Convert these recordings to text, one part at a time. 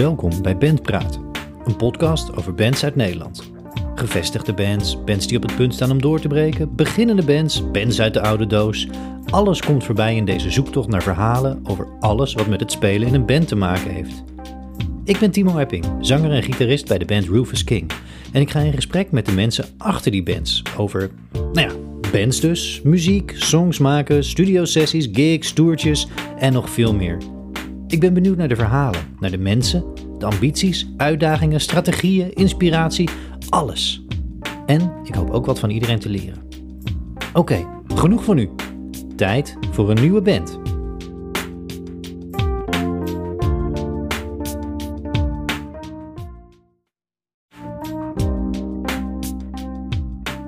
Welkom bij Bandpraat, een podcast over bands uit Nederland. Gevestigde bands, bands die op het punt staan om door te breken, beginnende bands, bands uit de oude doos. Alles komt voorbij in deze zoektocht naar verhalen over alles wat met het spelen in een band te maken heeft. Ik ben Timo Epping, zanger en gitarist bij de band Rufus King. En ik ga in gesprek met de mensen achter die bands over, nou ja, bands dus, muziek, songs maken, studiosessies, gigs, toertjes en nog veel meer. Ik ben benieuwd naar de verhalen, naar de mensen, de ambities, uitdagingen, strategieën, inspiratie, alles. En ik hoop ook wat van iedereen te leren. Oké, genoeg voor nu. Tijd voor een nieuwe band.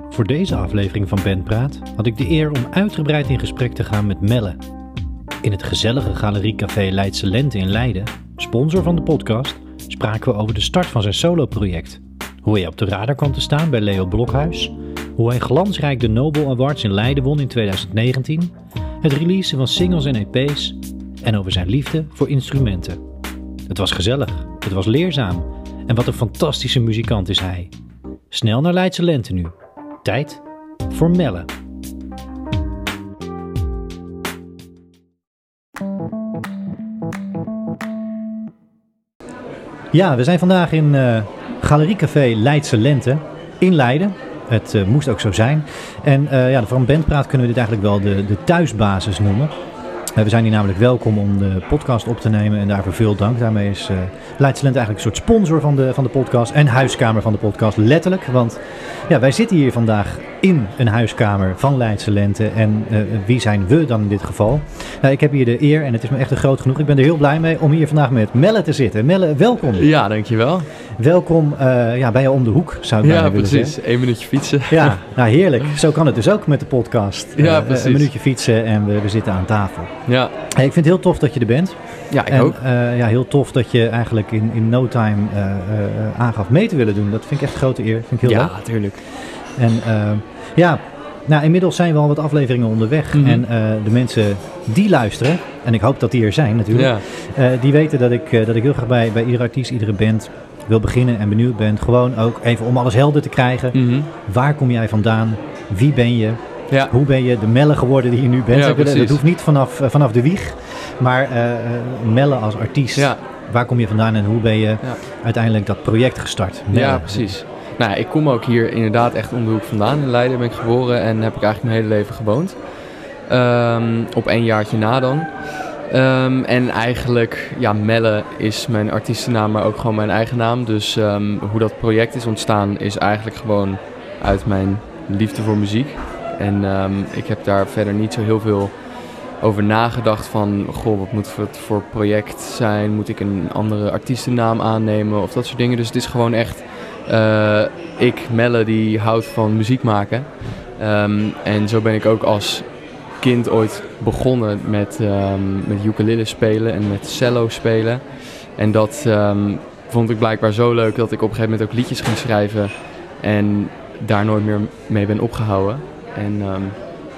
Voor deze aflevering van Bandpraat had ik de eer om uitgebreid in gesprek te gaan met Melle. In het gezellige galeriecafé Leidse Lente in Leiden, sponsor van de podcast, spraken we over de start van zijn soloproject. Hoe hij op de radar kwam te staan bij Leo Blokhuis, hoe hij glansrijk de Nobel Awards in Leiden won in 2019, het releasen van singles en EP's en over zijn liefde voor instrumenten. Het was gezellig, het was leerzaam en wat een fantastische muzikant is hij. Snel naar Leidse Lente nu. Tijd voor Melle. Ja, we zijn vandaag in uh, Galeriecafé Leidse Lente in Leiden. Het uh, moest ook zo zijn. En uh, ja, van Bandpraat kunnen we dit eigenlijk wel de, de thuisbasis noemen. We zijn hier namelijk welkom om de podcast op te nemen en daarvoor veel dank. Daarmee is uh, Leidse Lente eigenlijk een soort sponsor van de, van de podcast en huiskamer van de podcast, letterlijk. Want ja, wij zitten hier vandaag in een huiskamer van Leidse Lente. En uh, wie zijn we dan in dit geval? Nou, ik heb hier de eer en het is me echt een groot genoeg. Ik ben er heel blij mee om hier vandaag met Melle te zitten. Melle, welkom. Ja, dankjewel. Welkom uh, ja, bij jou om de hoek, zou ik ja, willen precies. zeggen. Eén minuutje fietsen. Ja, nou heerlijk. Zo kan het dus ook met de podcast. Ja, precies. Een minuutje fietsen en we, we zitten aan tafel. Ja. Hey, ik vind het heel tof dat je er bent. Ja, ik en, ook. Uh, ja, heel tof dat je eigenlijk in, in no time aangaf mee te willen doen. Dat vind ik echt een grote eer. Vind ik heel ja, leuk. tuurlijk. En ja, nou, inmiddels zijn we al wat afleveringen onderweg. Mhm. En de mensen die luisteren, en ik hoop dat die er zijn natuurlijk, ja. die weten dat ik, dat ik heel graag bij, bij iedere artiest, iedere band wil beginnen en benieuwd ben. Gewoon ook even om alles helder te krijgen. Mm -hmm. Waar kom jij vandaan? Wie ben je? Ja. Hoe ben je de Melle geworden die je nu bent? Ja, dat hoeft niet vanaf, vanaf de wieg, maar Melle als artiest. Ja. Waar kom je vandaan en hoe ben je uiteindelijk dat project gestart? Melle. Ja, precies. Nou, ik kom ook hier inderdaad echt om de hoek vandaan. In Leiden ben ik geboren en heb ik eigenlijk mijn hele leven gewoond. Um, op één jaartje na dan. Um, en eigenlijk, ja, Melle is mijn artiestennaam, maar ook gewoon mijn eigen naam. Dus um, hoe dat project is ontstaan is eigenlijk gewoon uit mijn liefde voor muziek. En ik heb daar verder niet zo heel veel over nagedacht van, goh, wat moet het voor project zijn? Moet ik een andere artiestennaam aannemen of dat soort dingen. Dus het is gewoon echt... Uh, ik, Melle, die houdt van muziek maken. Um, en zo ben ik ook als kind ooit begonnen met, um, met ukulele spelen en met cello spelen. En dat vond ik blijkbaar zo leuk dat ik op een gegeven moment ook liedjes ging schrijven. En daar nooit meer mee ben opgehouden. En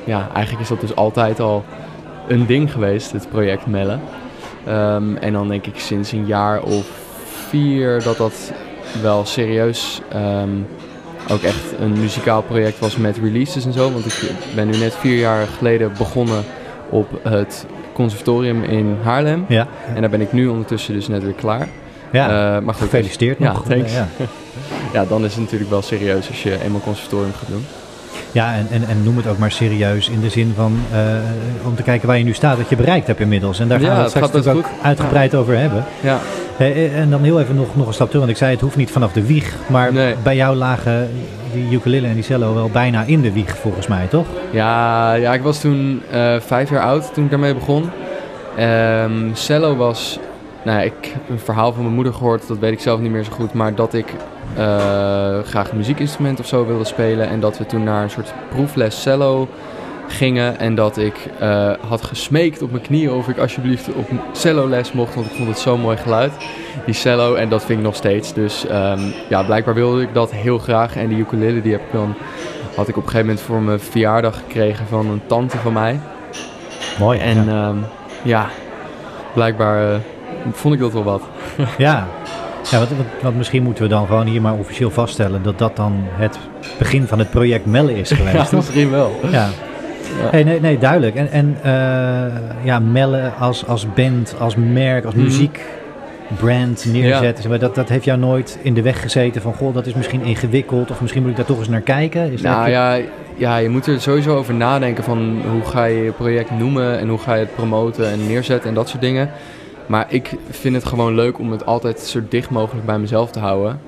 ja, eigenlijk is dat dus altijd al een ding geweest, het project Melle. en dan denk ik sinds een jaar of vier dat dat wel serieus um, ook echt een muzikaal project was met releases en zo. Want ik ben nu net vier jaar geleden begonnen op het conservatorium in Haarlem. Ja. En daar ben ik nu ondertussen dus net weer klaar. Ja, uh, maar goed, gefeliciteerd ja, nog. Thanks. Ja. ja, dan is het natuurlijk wel serieus als je eenmaal conservatorium gaat doen. Ja, en, en, en noem het ook maar serieus in de zin van uh, om te kijken waar je nu staat, wat je bereikt hebt inmiddels. En daar gaan ja, we het straks natuurlijk ook uitgebreid ja. over hebben. Ja. Uh, en dan heel even nog, nog een stap terug, want ik zei het hoeft niet vanaf de wieg, maar nee. bij jou lagen die ukulele en die cello wel bijna in de wieg volgens mij, toch? Ja, ja ik was toen uh, vijf jaar oud toen ik daarmee begon. Um, cello was, nou ik heb een verhaal van mijn moeder gehoord, dat weet ik zelf niet meer zo goed, maar dat ik graag een muziekinstrument of zo wilde spelen. En dat we toen naar een soort proefles cello gingen. En dat ik uh, had gesmeekt op mijn knieën of ik alsjeblieft op cello les mocht. Want ik vond het zo'n mooi geluid, die cello. En dat vind ik nog steeds. Dus um, ja, blijkbaar wilde ik dat heel graag. En die ukulele die heb ik dan, had ik op een gegeven moment voor mijn verjaardag gekregen van een tante van mij. Mooi. En ja, um, ja blijkbaar uh, vond ik dat wel wat. Ja, Ja, want, want misschien moeten we dan gewoon hier maar officieel vaststellen dat dat dan het begin van het project Melle is geweest. Ja, misschien wel. Ja. Ja. Hey, nee, nee, duidelijk. En, en eh, ja, Melle als, als band, als merk, als Mhm. muziekbrand neerzetten, maar, dat, dat heeft jou nooit in de weg gezeten van, goh, dat is misschien ingewikkeld of misschien moet ik daar toch eens naar kijken? Is Nou dat- ja, ja, je moet er sowieso over nadenken van hoe ga je je project noemen en hoe ga je het promoten en neerzetten en dat soort dingen. Maar ik vind het gewoon leuk om het altijd zo dicht mogelijk bij mezelf te houden.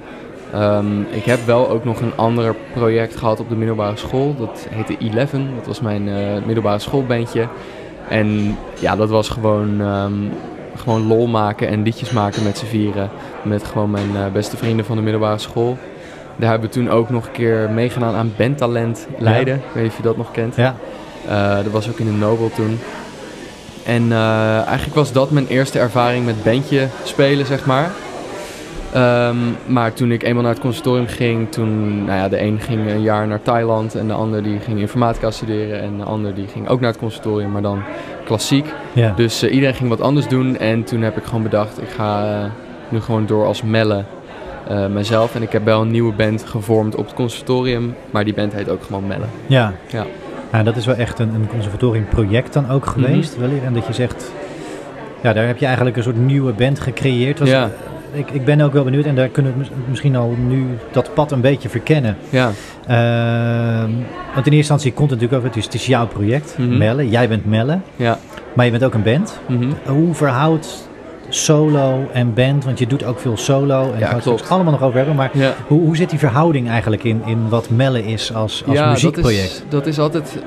Ehm, ik heb wel ook nog een ander project gehad op de middelbare school. Dat heette Eleven. Dat was mijn eh, middelbare schoolbandje. En ja, dat was gewoon, ehm, gewoon lol maken en liedjes maken met z'n vieren. Met gewoon mijn eh, beste vrienden van de middelbare school. Daar hebben we toen ook nog een keer meegedaan aan Bandtalent Leiden. Ik weet niet of je dat nog kent. Ja, Eh, dat was ook in de Nobel toen. En eh, eigenlijk was dat mijn eerste ervaring met bandje spelen, zeg maar. Ehm, maar toen ik eenmaal naar het conservatorium ging, toen, nou ja, de een ging een jaar naar Thailand en de ander die ging informatica studeren en de ander die ging ook naar het conservatorium, maar dan klassiek. Dus eh, iedereen ging wat anders doen en toen heb ik gewoon bedacht, ik ga eh, nu gewoon door als Melle eh, mezelf. En ik heb wel een nieuwe band gevormd op het conservatorium, maar die band heet ook gewoon Melle. ja. Ja. Nou, dat is wel echt een, een conservatoriumproject dan ook geweest, Mhm. wellicht. En dat je zegt, ja, daar heb je eigenlijk een soort nieuwe band gecreëerd. Was, Ja. ik, ik ben ook wel benieuwd en daar kunnen we mis- misschien al nu dat pad een beetje verkennen. Ja, Ehm, want in eerste instantie komt het natuurlijk over, het is, het is jouw project, Mhm. Melle. Jij bent Melle, ja. maar je bent ook een band. mhm. Hoe verhoudt solo en band, want je doet ook veel solo en daar gaan we het allemaal nog over hebben, maar Ja, hoe, hoe zit die verhouding eigenlijk in, in wat Melle is als, als ja muziekproject? Dat is, dat is altijd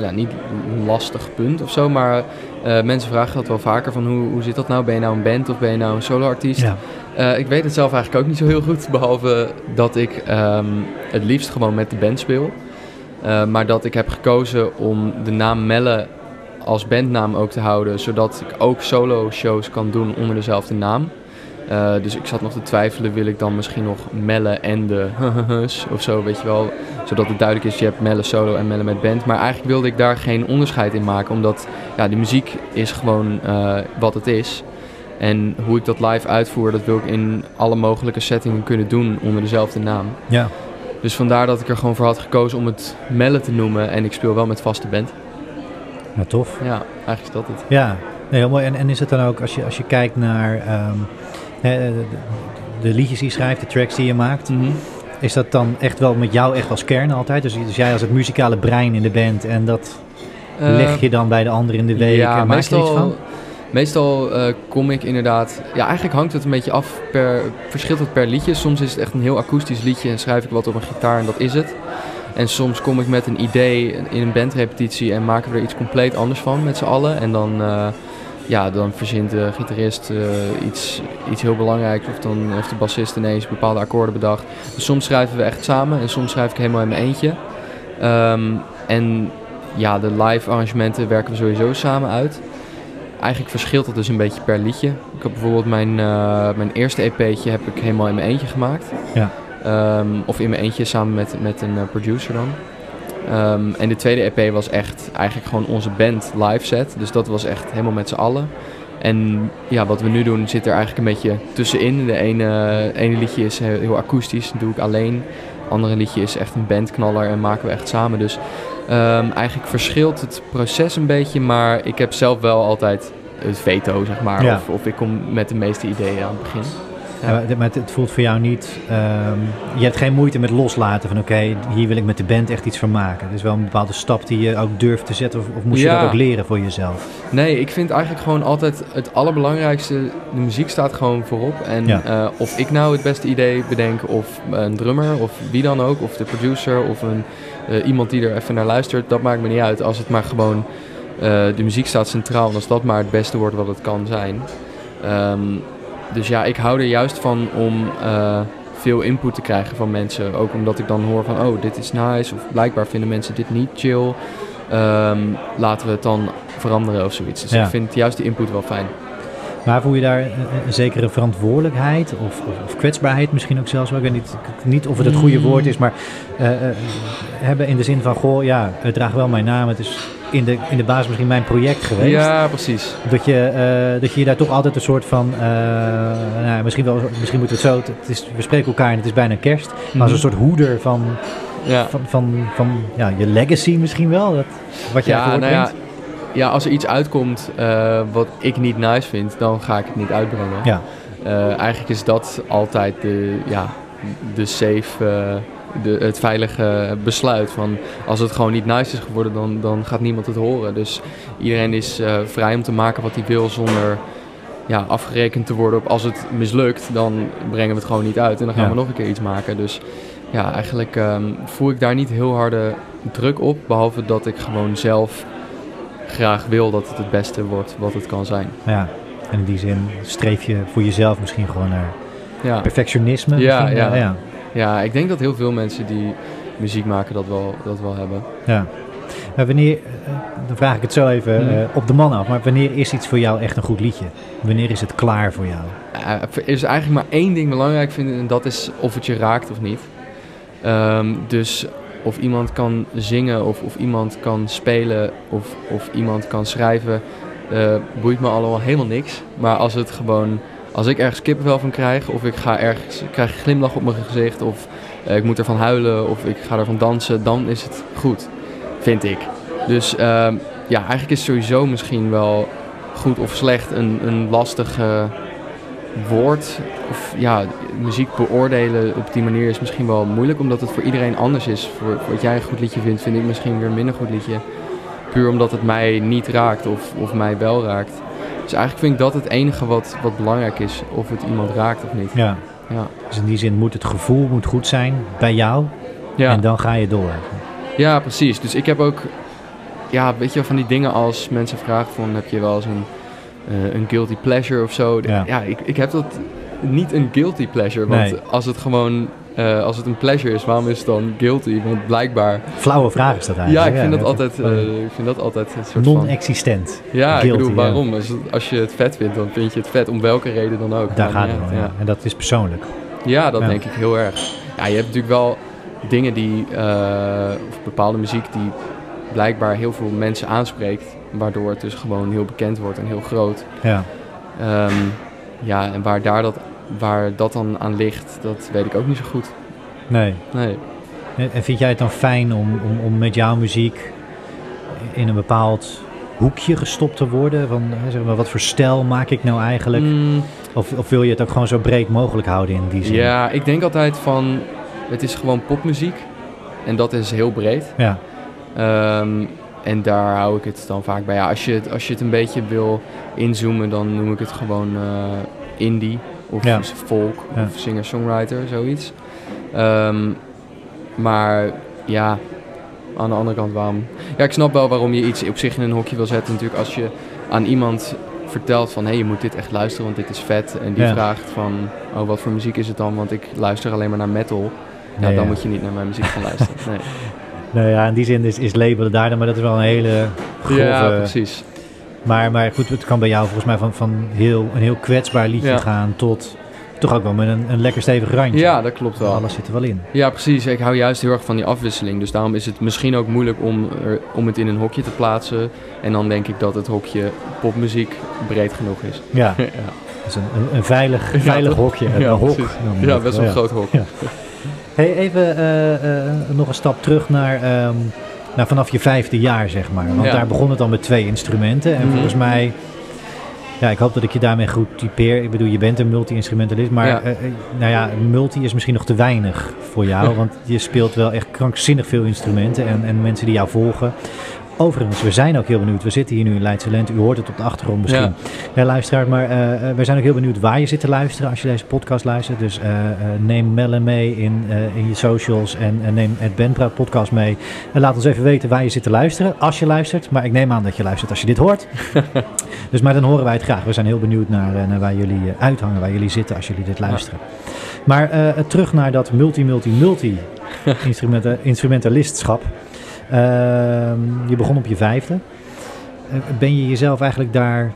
ja, niet een lastig punt of zo, maar eh, mensen vragen dat wel vaker van hoe, hoe zit dat nou? Ben je nou een band of ben je nou een soloartiest? Ja, Eh, ik weet het zelf eigenlijk ook niet zo heel goed, behalve dat ik ehm, het liefst gewoon met de band speel. Maar dat ik heb gekozen om de naam Melle als bandnaam ook te houden, zodat ik ook solo shows kan doen onder dezelfde naam. Eh, dus ik zat nog te twijfelen, wil ik dan misschien nog Melle en de of zo, weet je wel. Zodat het duidelijk is, je hebt Melle solo en Melle met band. Maar eigenlijk wilde ik daar geen onderscheid in maken, omdat ja, de muziek is gewoon eh, wat het is. En hoe ik dat live uitvoer, dat wil ik in alle mogelijke settingen kunnen doen onder dezelfde naam. ja. Dus vandaar dat ik er gewoon voor had gekozen om het Melle te noemen. En ik speel wel met vaste band. Nou, tof. Ja, eigenlijk is dat het. Ja, nee, heel mooi. En, en is het dan ook, als je, als je kijkt naar ehm, de, de liedjes die je schrijft, de tracks die je maakt, is dat dan echt wel met jou echt als kern altijd? Dus, dus jij als het muzikale brein in de band en dat leg je dan bij de ander in de week ja, en maak je er iets van? Meestal eh, kom ik inderdaad... Ja, eigenlijk hangt het een beetje af per... Verschilt het per liedje. Soms is het echt een heel akoestisch liedje en schrijf ik wat op een gitaar en dat is het. En soms kom ik met een idee in een bandrepetitie en maken we er iets compleet anders van met z'n allen. En dan, eh, ja, dan verzint de gitarist eh, iets, iets heel belangrijks of dan heeft de bassist ineens bepaalde akkoorden bedacht. Dus soms schrijven we echt samen en soms schrijf ik helemaal in mijn eentje. Ehm, en ja, de live arrangementen werken we sowieso samen uit. Eigenlijk verschilt dat dus een beetje per liedje. Ik heb bijvoorbeeld mijn, eh, mijn eerste EP'tje heb ik helemaal in mijn eentje gemaakt. Ja. Ehm, of in mijn eentje samen met, met een eh, producer dan. Ehm, en de tweede EP was echt eigenlijk gewoon onze band live set. Dus dat was echt helemaal met z'n allen. En ja, wat we nu doen zit er eigenlijk een beetje tussenin. De ene, ene liedje is heel, heel akoestisch, dat doe ik alleen. Het andere liedje is echt een bandknaller en maken we echt samen. Dus ehm, eigenlijk verschilt het proces een beetje, maar ik heb zelf wel altijd het veto, zeg maar. Ja. Of, of ik kom met de meeste ideeën aan het begin. Ja, maar- maar het, voelt voor jou niet, ehm, je hebt geen moeite met loslaten van oké, hier wil ik met de band echt iets van maken. Het is wel een bepaalde stap die je ook durft te zetten of, of moest je dat ook leren voor jezelf? Nee, ik vind eigenlijk gewoon altijd het allerbelangrijkste. De muziek staat gewoon voorop. En eh, of ik nou het beste idee bedenk, of een drummer, of wie dan ook, of de producer, of een, eh, iemand die er even naar luistert, dat maakt me niet uit. Als het maar gewoon. eh, de muziek staat centraal en als dat maar het beste wordt wat het kan zijn. Ehm, dus ja, ik hou er juist van om eh, veel input te krijgen van mensen. Ook omdat ik dan hoor van, oh, dit is nice. Of blijkbaar vinden mensen dit niet chill. Ehm, laten we het dan veranderen of zoiets. Dus Ja. ik vind juist die input wel fijn. Maar voel je daar een, zekere verantwoordelijkheid of, of, of kwetsbaarheid misschien ook zelfs? wel? Ik weet niet, niet of het het goede Mm. woord is, maar eh, eh, hebben in de zin van, goh, ja, het draagt wel mijn naam. Het is in de, in de basis misschien mijn project geweest. Ja, precies. Dat je, eh, dat je daar toch altijd een soort van, eh, nou, misschien, wel, misschien moeten we het zo, het is, we spreken elkaar en het is bijna kerst, maar als een soort hoeder van, Ja. van, van, van ja, je legacy misschien wel, dat, wat je Ja, nou ja, ja, als er iets uitkomt eh, wat ik niet nice vind, dan ga ik het niet uitbrengen. Ja. Eigenlijk is dat altijd de, ja, de safe, de, het veilige besluit. Van als het gewoon niet nice is geworden, dan, dan gaat niemand het horen. Dus iedereen is eh, vrij om te maken wat hij wil zonder ja, afgerekend te worden op als het mislukt, dan brengen we het gewoon niet uit en dan gaan Ja. we nog een keer iets maken. Dus ja, eigenlijk ehm, voel ik daar niet heel harde druk op, behalve dat ik gewoon zelf graag wil dat het het beste wordt wat het kan zijn. Ja, en in die zin streef je voor jezelf misschien gewoon naar Ja. perfectionisme. Ja, ja. Ja, ik denk dat heel veel mensen die muziek maken dat wel, dat wel hebben. Ja. Maar wanneer, eh, dan vraag ik het zo even Mhm. eh, op de man af, maar wanneer is iets voor jou echt een goed liedje? Wanneer is het klaar voor jou? Eh, Er is eigenlijk maar één ding belangrijk vinden en dat is of het je raakt of niet. Ehm, dus of iemand kan zingen of, of iemand kan spelen of, of iemand kan schrijven, boeit me allemaal helemaal niks. Maar als het gewoon, als ik ergens kippenvel van krijg of ik ga ergens, krijg een glimlach op mijn gezicht of eh, ik moet ervan huilen of ik ga ervan dansen, dan is het goed, vind ik. Dus ehm, ja, eigenlijk is sowieso misschien wel goed of slecht een, een lastige woord of ja, muziek beoordelen op die manier is misschien wel moeilijk, omdat het voor iedereen anders is. Voor, voor wat jij een goed liedje vindt, vind ik misschien weer een minder goed liedje. Puur omdat het mij niet raakt of, of mij wel raakt. Dus eigenlijk vind ik dat het enige wat, wat belangrijk is, of het iemand raakt of niet. Ja. Ja, Dus in die zin moet het gevoel moet goed zijn bij jou ja. en dan ga je door. ja precies. Dus ik heb ook, ja, weet je van die dingen als mensen vragen van, heb je wel eens een, eh, een guilty pleasure of zo? Ja. Ja, ik, ik heb dat niet een guilty pleasure, want Nee. als het gewoon, eh, als het een pleasure is, waarom is het dan guilty? Want blijkbaar, Flauwe vraag is dat ja, eigenlijk. ik vind, dat altijd, eh, ik vind dat altijd een soort van... Non-existent. Ja, ik bedoel, ja. waarom? Als, je het vet vindt, dan vind je het vet, om welke reden dan ook. Daar gaat het om. Ja. ja. En dat is persoonlijk. Ja, dat Ja. denk ik heel erg. Ja, je hebt natuurlijk wel dingen die, eh, of bepaalde muziek die blijkbaar heel veel mensen aanspreekt, waardoor het dus gewoon heel bekend wordt en heel groot. Ja. Ehm, ja, en waar, daar dat, waar dat dan aan ligt, dat weet ik ook niet zo goed. Nee. Nee. En vind jij het dan fijn om, om, om met jouw muziek in een bepaald hoekje gestopt te worden? Van, zeg maar, wat voor stijl maak ik nou eigenlijk? Mm, Of, of wil je het ook gewoon zo breed mogelijk houden in die zin? ja, ik denk altijd van, het is gewoon popmuziek en dat is heel breed. Ja. Ehm, en daar hou ik het dan vaak bij. Ja, als, je het, als je het een beetje wil inzoomen, dan noem ik het gewoon eh, indie of Ja. folk Ja. of singer-songwriter, zoiets. Ehm, maar ja, aan de andere kant waarom... Ja, ik snap wel waarom je iets op zich in een hokje wil zetten. Natuurlijk als je aan iemand vertelt van... hé, hey, je moet dit echt luisteren, want dit is vet. En die Ja. vraagt van... oh, wat voor muziek is het dan? Want ik luister alleen maar naar metal. Ja, Nee, dan moet je niet naar mijn muziek gaan luisteren. Nee. Nou ja, in die zin is, is labelen daar dan, maar dat is wel een hele grove... Ja, precies. Maar, maar goed, het kan bij jou volgens mij van, van heel, een heel kwetsbaar liedje Ja. gaan tot toch ook wel met een, een lekker stevig randje. Ja, dat klopt wel. Alles zit er wel in. Ja, precies. Ik hou juist heel erg van die afwisseling. Dus daarom is het misschien ook moeilijk om, er, om het in een hokje te plaatsen. En dan denk ik dat het hokje popmuziek breed genoeg is. Ja, ja, dat is een, een, een veilig, Ja, veilig hokje. Een Ja, hok. ja best wel een groot hok. Hey, even eh, eh, nog een stap terug naar, ehm, naar vanaf je vijfde jaar, zeg maar. Want Ja. daar begon het al met twee instrumenten. En Mhm. volgens mij, ja, ik hoop dat ik je daarmee goed typeer. Ik bedoel, je bent een multi-instrumentalist, maar Ja. eh, eh, nou ja, multi is misschien nog te weinig voor jou. want je speelt wel echt krankzinnig veel instrumenten en, en mensen die jou volgen. Overigens, we zijn ook heel benieuwd. We zitten hier nu in Leidse Lente. U hoort het op de achtergrond misschien. Ja. Ja, luisteraar, maar eh, we zijn ook heel benieuwd waar je zit te luisteren als je deze podcast luistert. Dus eh, neem Melle mee in, in je socials en neem het Benpraat podcast mee. En laat ons even weten waar je zit te luisteren, als je luistert. Maar ik neem aan dat je luistert als je dit hoort. dus maar dan horen wij het graag. We zijn heel benieuwd naar, naar waar jullie uithangen, waar jullie zitten als jullie dit luisteren. Maar terug naar dat multi-multi-multi instrumenta- instrumentalistschap. Ehm, je begon op je vijfde. Eh, ben je jezelf eigenlijk daar,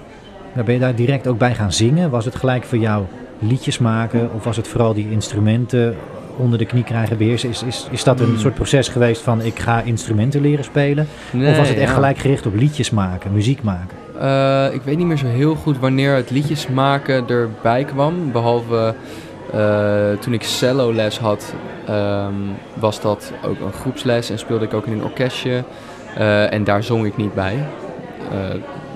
nou, ben je daar direct ook bij gaan zingen? Was het gelijk voor jou liedjes maken of was het vooral die instrumenten onder de knie krijgen, beheersen? Is, is, is dat een Hmm. soort proces geweest van ik ga instrumenten leren spelen? Nee, of was het echt ja. gelijk gericht op liedjes maken, muziek maken? Eh, ik weet niet meer zo heel goed wanneer het liedjes maken erbij kwam. Behalve eh, toen ik cello les had, ehm, was dat ook een groepsles en speelde ik ook in een orkestje. Eh, en daar zong ik niet bij. Eh,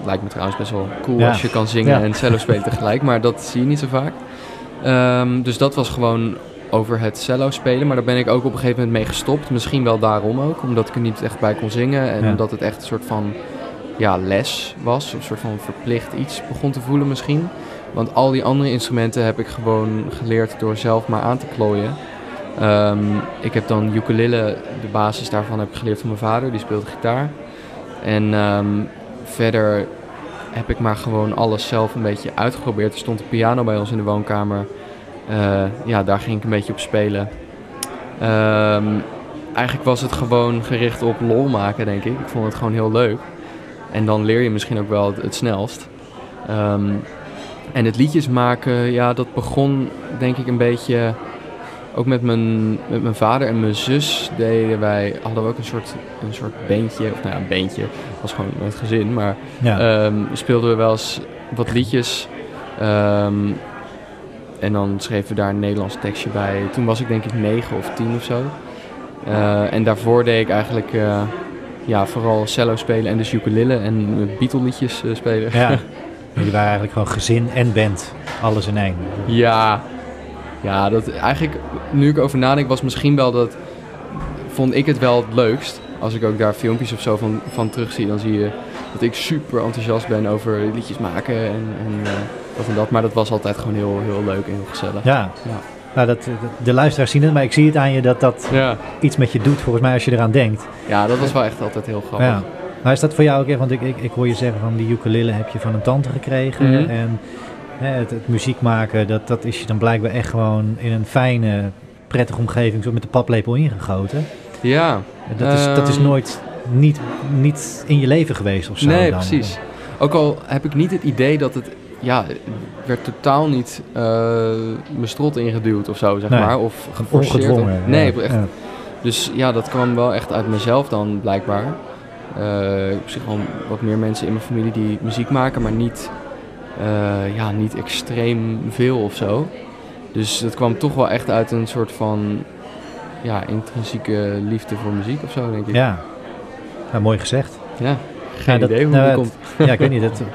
lijkt me trouwens best wel cool Ja. als je kan zingen Ja. en cello spelen tegelijk, maar dat zie je niet zo vaak. Ehm, dus dat was gewoon over het cello spelen, maar daar ben ik ook op een gegeven moment mee gestopt. Misschien wel daarom ook, omdat ik er niet echt bij kon zingen en Ja. omdat het echt een soort van ja, les was, een soort van verplicht iets begon te voelen misschien. Want al die andere instrumenten heb ik gewoon geleerd door zelf maar aan te klooien. Ehm, ik heb dan ukulele, de basis daarvan heb ik geleerd van mijn vader, die speelde gitaar. En ehm, verder heb ik maar gewoon alles zelf een beetje uitgeprobeerd. Er stond een piano bij ons in de woonkamer. Eh, ja, daar ging ik een beetje op spelen. Ehm, eigenlijk was het gewoon gericht op lol maken, denk ik. Ik vond het gewoon heel leuk. En dan leer je misschien ook wel het, snelst. En het liedjes maken, ja, dat begon denk ik een beetje... Ook met mijn, met mijn vader en mijn zus deden wij, hadden we ook een soort, een soort beentje. Of nou ja, een beentje. Het was gewoon het gezin. Maar Ja, Ehm, speelden we wel eens wat liedjes. Ehm, en dan schreven we daar een Nederlands tekstje bij. Toen was ik denk ik negen of tien of zo. Eh, en daarvoor deed ik eigenlijk eh, ja, vooral cello spelen en dus ukulele en Beatle liedjes eh, spelen. ja. Jullie waren eigenlijk gewoon gezin en band, alles in één. Ja, ja dat eigenlijk, nu ik over nadenk, was misschien wel dat, vond ik het wel het leukst. Als ik ook daar filmpjes of zo van, van terugzie, dan zie je dat ik super enthousiast ben over liedjes maken en, en eh, dat en dat. Maar dat was altijd gewoon heel, heel leuk en heel gezellig. Ja. Ja. Nou, dat, de luisteraars zien het, maar ik zie het aan je dat dat Ja, iets met je doet, volgens mij, als je eraan denkt. ja dat was wel echt altijd heel grappig. Ja. Maar is dat voor jou ook echt, want ik, ik, ik hoor je zeggen van die ukulele heb je van een tante gekregen. Mhm. En hè, het, het muziek maken, dat, dat is je dan blijkbaar echt gewoon in een fijne, prettige omgeving zo met de paplepel ingegoten. Ja, Dat is, dat is Ehm. nooit niet, niet in je leven geweest of zo nee, dan. precies. Ook al heb ik niet het idee dat het, ja, werd totaal niet eh mijn strot ingeduwd of zo, zeg Nee, maar. Of geforceerd. Ongedwongen. Nee, ja. echt Ja. Dus ja, dat kwam wel echt uit mezelf dan blijkbaar. Eh, ik zie gewoon wat meer mensen in mijn familie die muziek maken, maar niet, eh, ja, niet extreem veel of zo. Dus dat kwam toch wel echt uit een soort van ja, intrinsieke liefde voor muziek of zo, denk ik. Ja. Nou, mooi gezegd. Ja, geen Ja, dat- idee hoe nou, dat het- komt. Ja, ik weet niet. Dat, ik,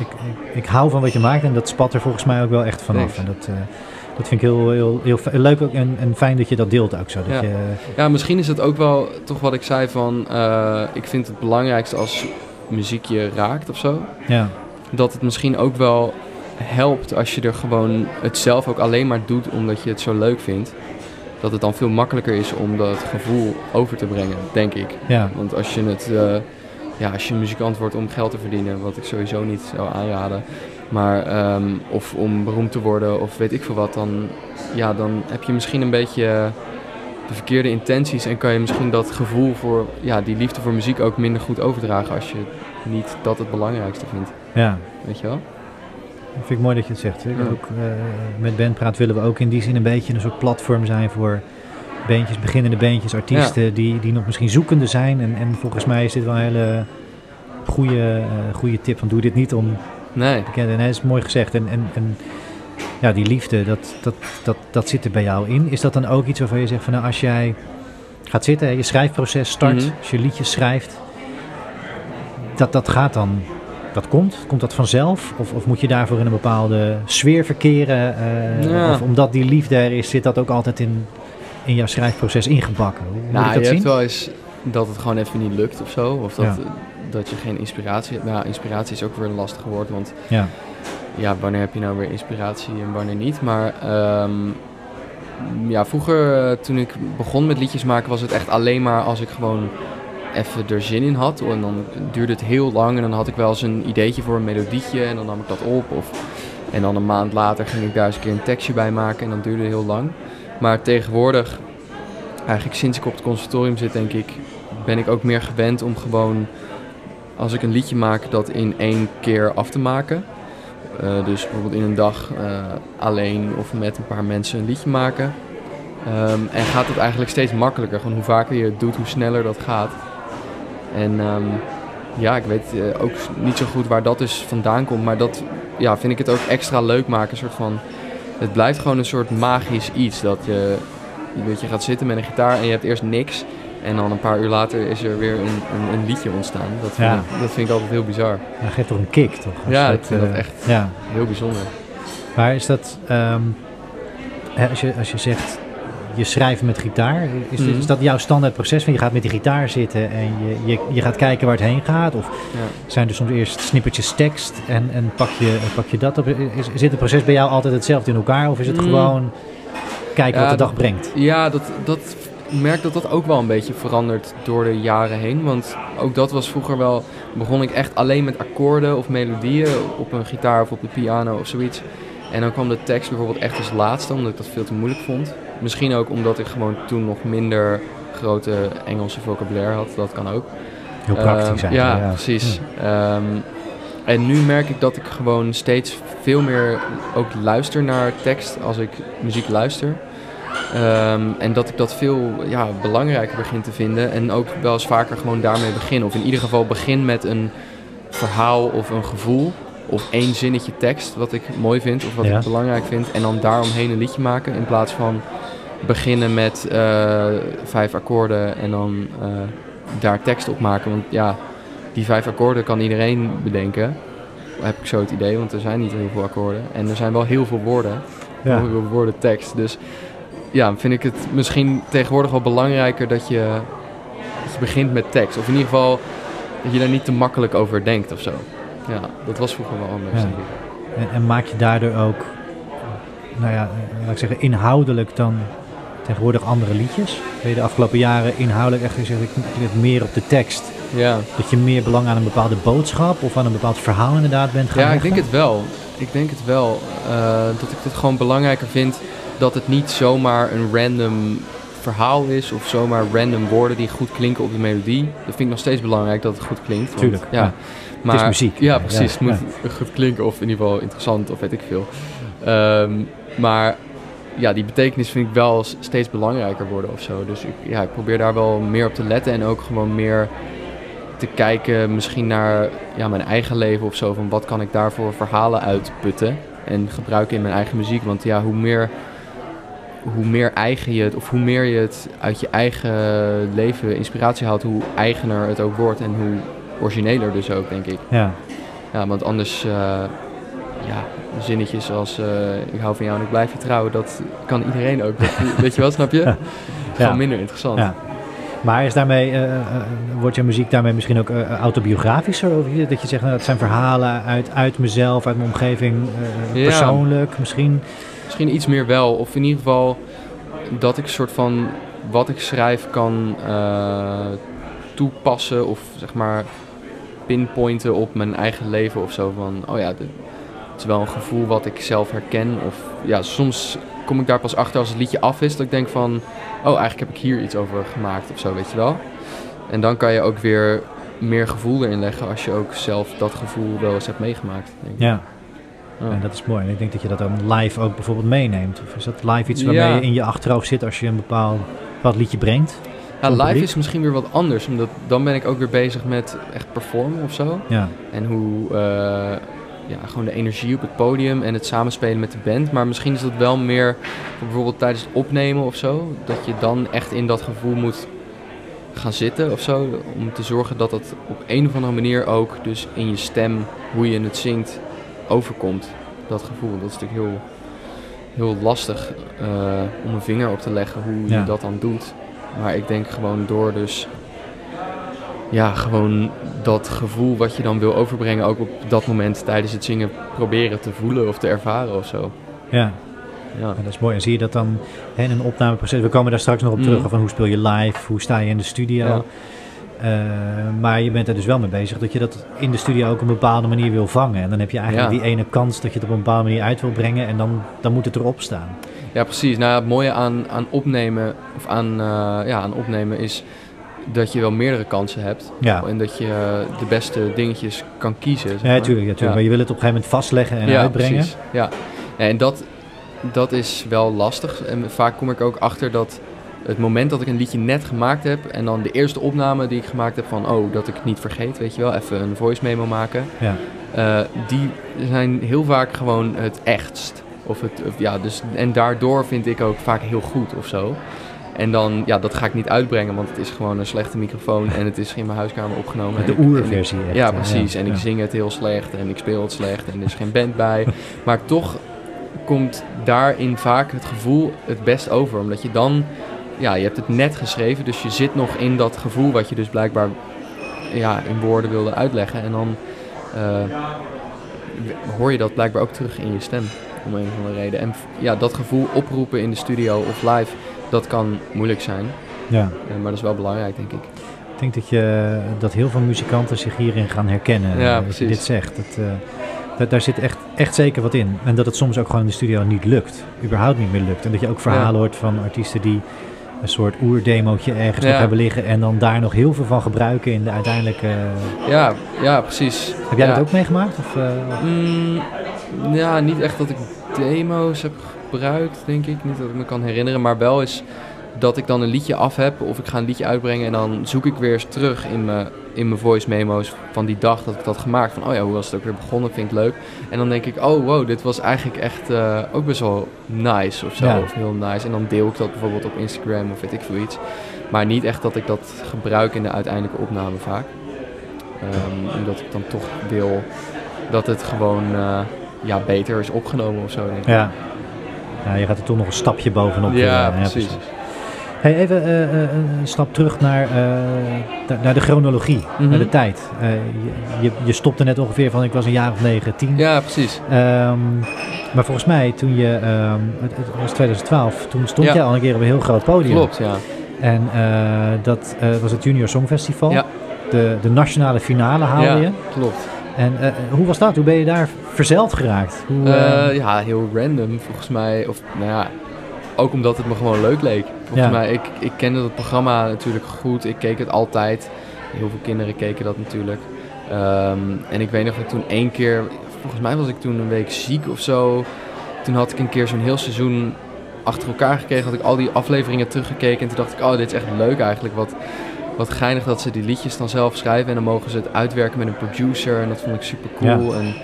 ik, ik hou van wat je maakt en dat spat er volgens mij ook wel echt vanaf. En dat, eh, dat vind ik heel, heel, heel leuk ook en, en fijn dat je dat deelt ook zo. Dat Ja. je, Ja, misschien is het ook wel toch wat ik zei van... eh, ik vind het belangrijkste als muziek je raakt of zo... ja, dat het misschien ook wel helpt als je er gewoon het zelf ook alleen maar doet omdat je het zo leuk vindt. Dat het dan veel makkelijker is om dat gevoel over te brengen, denk ik. ja, Want als je het, eh, ja, als je muzikant wordt om geld te verdienen, wat ik sowieso niet zou aanraden, maar ehm, of om beroemd te worden of weet ik veel wat, dan, ja, dan heb je misschien een beetje eh, de verkeerde intenties en kan je misschien dat gevoel voor, ja, die liefde voor muziek ook minder goed overdragen als je niet dat het belangrijkste vindt, ja. weet je wel? Dat vind ik mooi dat je het zegt. Ik Ja. ook, eh, met Bandpraat willen we ook in die zin een beetje een soort platform zijn voor bandjes, beginnende bandjes, artiesten die, die nog misschien zoekende zijn. En, en volgens mij is dit wel een hele goede, eh, goede tip. Van doe dit niet om Nee. Nee, dat is mooi gezegd. En, en, en ja, die liefde, dat, dat, dat, dat zit er bij jou in. Is dat dan ook iets waarvan je zegt van nou, als jij gaat zitten, je schrijfproces start, Mhm. als je liedjes schrijft, dat, dat gaat dan, dat komt? Komt dat vanzelf? Of, of moet je daarvoor in een bepaalde sfeer verkeren? eh, Ja. Of omdat die liefde er is, zit dat ook altijd in, in jouw schrijfproces ingebakken? Hoe moet nou, ik je dat hebt zien? wel eens dat het gewoon even niet lukt of zo. Of dat, Ja. Dat je geen inspiratie hebt. Nou, inspiratie is ook weer een lastig woord, want Ja, ja, wanneer heb je nou weer inspiratie en wanneer niet. Maar ehm, ja, vroeger eh, toen ik begon met liedjes maken was het echt alleen maar als ik gewoon even er zin in had. En dan duurde het heel lang en dan had ik wel eens een ideetje voor een melodietje en dan nam ik dat op. Of, en dan een maand later ging ik daar eens een keer een tekstje bij maken en dan duurde het heel lang. Maar tegenwoordig, eigenlijk sinds ik op het conservatorium zit denk ik, ben ik ook meer gewend om gewoon als ik een liedje maak dat in één keer af te maken. Eh, dus bijvoorbeeld in een dag eh, alleen of met een paar mensen een liedje maken. Ehm, en gaat het eigenlijk steeds makkelijker. Gewoon hoe vaker je het doet, hoe sneller dat gaat. En ehm, ja, ik weet eh, ook niet zo goed waar dat dus vandaan komt. Maar dat ja, vind ik het ook extra leuk maken. Een soort van, het blijft gewoon een soort magisch iets. Dat je, dat je gaat zitten met een gitaar en je hebt eerst niks. En dan een paar uur later is er weer een, een, een liedje ontstaan. Dat vind, Ja. ik, dat vind ik altijd heel bizar. Dat geeft toch een kick, toch? Als Ja, ik vind dat eh, echt Ja. heel bijzonder. Maar is dat, ehm, als, je, als je zegt, je schrijft met gitaar, is, dit- Mhm. is dat jouw standaard proces? Van je gaat met die gitaar zitten en je, je, je gaat kijken waar het heen gaat? Of Ja. zijn er soms eerst snippertjes tekst en, en pak, je, pak je dat op? Is, zit het proces bij jou altijd hetzelfde in elkaar? Of is het Mm. gewoon kijken Ja, wat de dag dat- brengt? Ja, dat, dat, ik merk dat dat ook wel een beetje verandert door de jaren heen. Want ook dat was vroeger wel... begon ik echt alleen met akkoorden of melodieën op een gitaar of op de piano of zoiets. En dan kwam de tekst bijvoorbeeld echt als laatste, omdat ik dat veel te moeilijk vond. Misschien ook omdat ik gewoon toen nog minder grote Engelse vocabulaire had. Dat kan ook. Heel praktisch Ehm, zijn. ja, precies. Ehm, en nu merk ik dat ik gewoon steeds veel meer ook luister naar tekst als ik muziek luister. Ehm, en dat ik dat veel ja, belangrijker begin te vinden. En ook wel eens vaker gewoon daarmee begin. Of in ieder geval begin met een verhaal of een gevoel. Of één zinnetje tekst wat ik mooi vind of wat Ja. ik belangrijk vind. En dan daaromheen een liedje maken. In plaats van beginnen met eh, vijf akkoorden en dan eh, daar tekst op maken. Want ja, die vijf akkoorden kan iedereen bedenken. Heb ik zo het idee, want er zijn niet heel veel akkoorden. En er zijn wel heel veel woorden. Ja. Heel veel woorden tekst. Dus ja, vind ik het misschien tegenwoordig wel belangrijker dat je, dat je begint met tekst. Of in ieder geval dat je daar niet te makkelijk over denkt of zo. Ja, dat was vroeger wel anders, Ja. En, en maak je daardoor ook, nou ja, eh, laat ik zeggen, inhoudelijk dan tegenwoordig andere liedjes? Ben je de afgelopen jaren inhoudelijk echt gezegd, ik meer op de tekst? Ja. Dat je meer belang aan een bepaalde boodschap of aan een bepaald verhaal inderdaad bent gaan Ja, ik denk het wel. Ik denk het wel. eh, dat ik het gewoon belangrijker vind dat het niet zomaar een random verhaal is of zomaar random woorden die goed klinken op de melodie. Dat vind ik nog steeds belangrijk dat het goed klinkt. want- Tuurlijk, Ja. ja. Maar, is muziek. Ja, precies. ja, het moet goed klinken of in ieder geval interessant of weet ik veel. Ehm, maar ja, die betekenis vind ik wel steeds belangrijker worden of zo. Dus ik, ja, ik probeer daar wel meer op te letten en ook gewoon meer te kijken misschien naar ja, mijn eigen leven of zo. Van wat kan ik daarvoor verhalen uitputten en gebruiken in mijn eigen muziek. Want ja, hoe meer, hoe meer eigen je het, of hoe meer je het uit je eigen leven inspiratie haalt, hoe eigener het ook wordt en hoe origineler dus ook, denk ik. Ja, Ja, want anders, eh, ja, zinnetjes als eh, ik hou van jou en ik blijf je trouw, dat kan iedereen ook. Weet je wel, snap je? Gewoon minder interessant. ja. Maar is daarmee, eh, wordt je muziek daarmee misschien ook autobiografischer? Of dat je zegt, nou, dat zijn verhalen uit, uit mezelf, uit mijn omgeving, Ja. persoonlijk misschien? Misschien iets meer wel, of in ieder geval dat ik soort van wat ik schrijf kan eh, toepassen of zeg maar pinpointen op mijn eigen leven of zo. Van, oh ja, het is wel een gevoel wat ik zelf herken. Of ja, soms kom ik daar pas achter als het liedje af is. Dat ik denk van, oh eigenlijk heb ik hier iets over gemaakt of zo, weet je wel. En dan kan je ook weer meer gevoel erin leggen als je ook zelf dat gevoel wel eens hebt meegemaakt. Denk ik. Ja, Ja. en dat is mooi. En ik denk dat je dat dan live ook bijvoorbeeld meeneemt. Of is dat live iets waarmee Ja. je in je achterhoofd zit als je een bepaald, bepaald liedje brengt? Ja, live is misschien weer wat anders, omdat dan ben ik ook weer bezig met echt performen of zo. Ja, En hoe, eh, ja, gewoon de energie op het podium en het samenspelen met de band. Maar misschien is dat wel meer voor bijvoorbeeld tijdens het opnemen of zo, dat je dan echt in dat gevoel moet gaan zitten of zo. Om te zorgen dat dat op een of andere manier ook dus in je stem, hoe je het zingt, overkomt. Dat gevoel, dat is natuurlijk heel, heel lastig eh, om een vinger op te leggen hoe Ja. je dat dan doet. Maar ik denk gewoon door dus ja, gewoon dat gevoel wat je dan wil overbrengen, ook op dat moment tijdens het zingen proberen te voelen of te ervaren of zo. ja. Ja, dat is mooi. En zie je dat dan hè, in een opnameproces? We komen daar straks nog op Mhm. terug. Van hoe speel je live? Hoe sta je in de studio? Ja. Eh, maar je bent er dus wel mee bezig dat je dat in de studio ook op een bepaalde manier wil vangen. En dan heb je eigenlijk Ja. die ene kans dat je het op een bepaalde manier uit wil brengen. En dan, dan moet het erop staan. ja precies. Nou, het mooie aan, aan opnemen of aan, eh, ja, aan opnemen is dat je wel meerdere kansen hebt. Ja, En dat je eh, de beste dingetjes kan kiezen. zeg ja tuurlijk. Ja. Maar je wil het op een gegeven moment vastleggen en ja, uitbrengen. Precies. Ja, en dat, dat is wel lastig. En vaak kom ik ook achter dat het moment dat ik een liedje net gemaakt heb en dan de eerste opname die ik gemaakt heb van oh, dat ik het niet vergeet, weet je wel, even een voice memo maken. Ja. Eh, die zijn heel vaak gewoon het echtst. Of het, of ja, dus, en daardoor vind ik ook vaak heel goed of zo. En dan, ja, dat ga ik niet uitbrengen, want het is gewoon een slechte microfoon en het is in mijn huiskamer opgenomen. De oerversie Ja, ja, precies. En ik zing het heel slecht en ik speel het slecht en er is geen band bij. Maar toch komt daarin vaak het gevoel het best over. Omdat je dan, ja, je hebt het net geschreven, dus je zit nog in dat gevoel wat je dus blijkbaar ja, in woorden wilde uitleggen. En dan eh, hoor je dat blijkbaar ook terug in je stem, om een of andere reden. En ja, dat gevoel oproepen in de studio of live, dat kan moeilijk zijn. Ja. Eh, maar dat is wel belangrijk, denk ik. Ik denk dat, je, dat heel veel muzikanten zich hierin gaan herkennen. Ja, eh, dat je dit zegt. Dat, dat, daar zit echt, echt zeker wat in. En dat het soms ook gewoon in de studio niet lukt. Überhaupt niet meer lukt. En dat je ook verhalen Ja. hoort van artiesten die een soort oerdemootje ergens Ja. nog hebben liggen. En dan daar nog heel veel van gebruiken in de uiteindelijke... Ja, ja precies. Heb jij ja. dat ook meegemaakt? Of, eh, Mm, ja, niet echt dat ik demo's heb gebruikt, denk ik. Niet dat ik me kan herinneren, maar wel eens dat ik dan een liedje af heb of ik ga een liedje uitbrengen en dan zoek ik weer eens terug in mijn, in mijn voice memo's van die dag dat ik dat gemaakt. Van, oh ja, hoe was het ook weer begonnen? Vind ik leuk. En dan denk ik, oh wow, dit was eigenlijk echt eh, ook best wel nice of zo. Ja. Of heel nice. En dan deel ik dat bijvoorbeeld op Instagram of weet ik veel iets. Maar niet echt dat ik dat gebruik in de uiteindelijke opname vaak. Ehm, omdat ik dan toch wil dat het gewoon eh, ja, beter is opgenomen of zo. Denk ik. ja. ja, je gaat er toch nog een stapje bovenop. Ja, eh, precies. Hey, even eh, eh, een stap terug naar, eh, naar- de chronologie, Mhm. naar de tijd. Eh, je, je, stopte net ongeveer van ik was een jaar of negen, tien. Ja, precies. Ehm, maar volgens mij toen je, ehm, het, het was 2012, toen stond Ja. jij al een keer op een heel groot podium. Klopt, ja. En eh, dat eh, was het Junior Songfestival. Ja. De, de nationale finale haalde ja, je. klopt. En eh, hoe was dat? Hoe ben je daar verzeld geraakt? Hoe, eh, Eh, ja, heel random volgens mij. Of nou ja, ook omdat het me gewoon leuk leek. Volgens Ja. mij, ik, ik kende dat programma natuurlijk goed. Ik keek het altijd. Heel veel kinderen keken dat natuurlijk. Ehm, en ik weet nog dat toen één keer, volgens mij was ik toen een week ziek of zo. Toen had ik een keer zo'n heel seizoen achter elkaar gekregen. Had ik al die afleveringen teruggekeken. En toen dacht ik, oh, dit is echt leuk eigenlijk. Wat, wat geinig dat ze die liedjes dan zelf schrijven. En dan mogen ze het uitwerken met een producer. En dat vond ik super cool. En,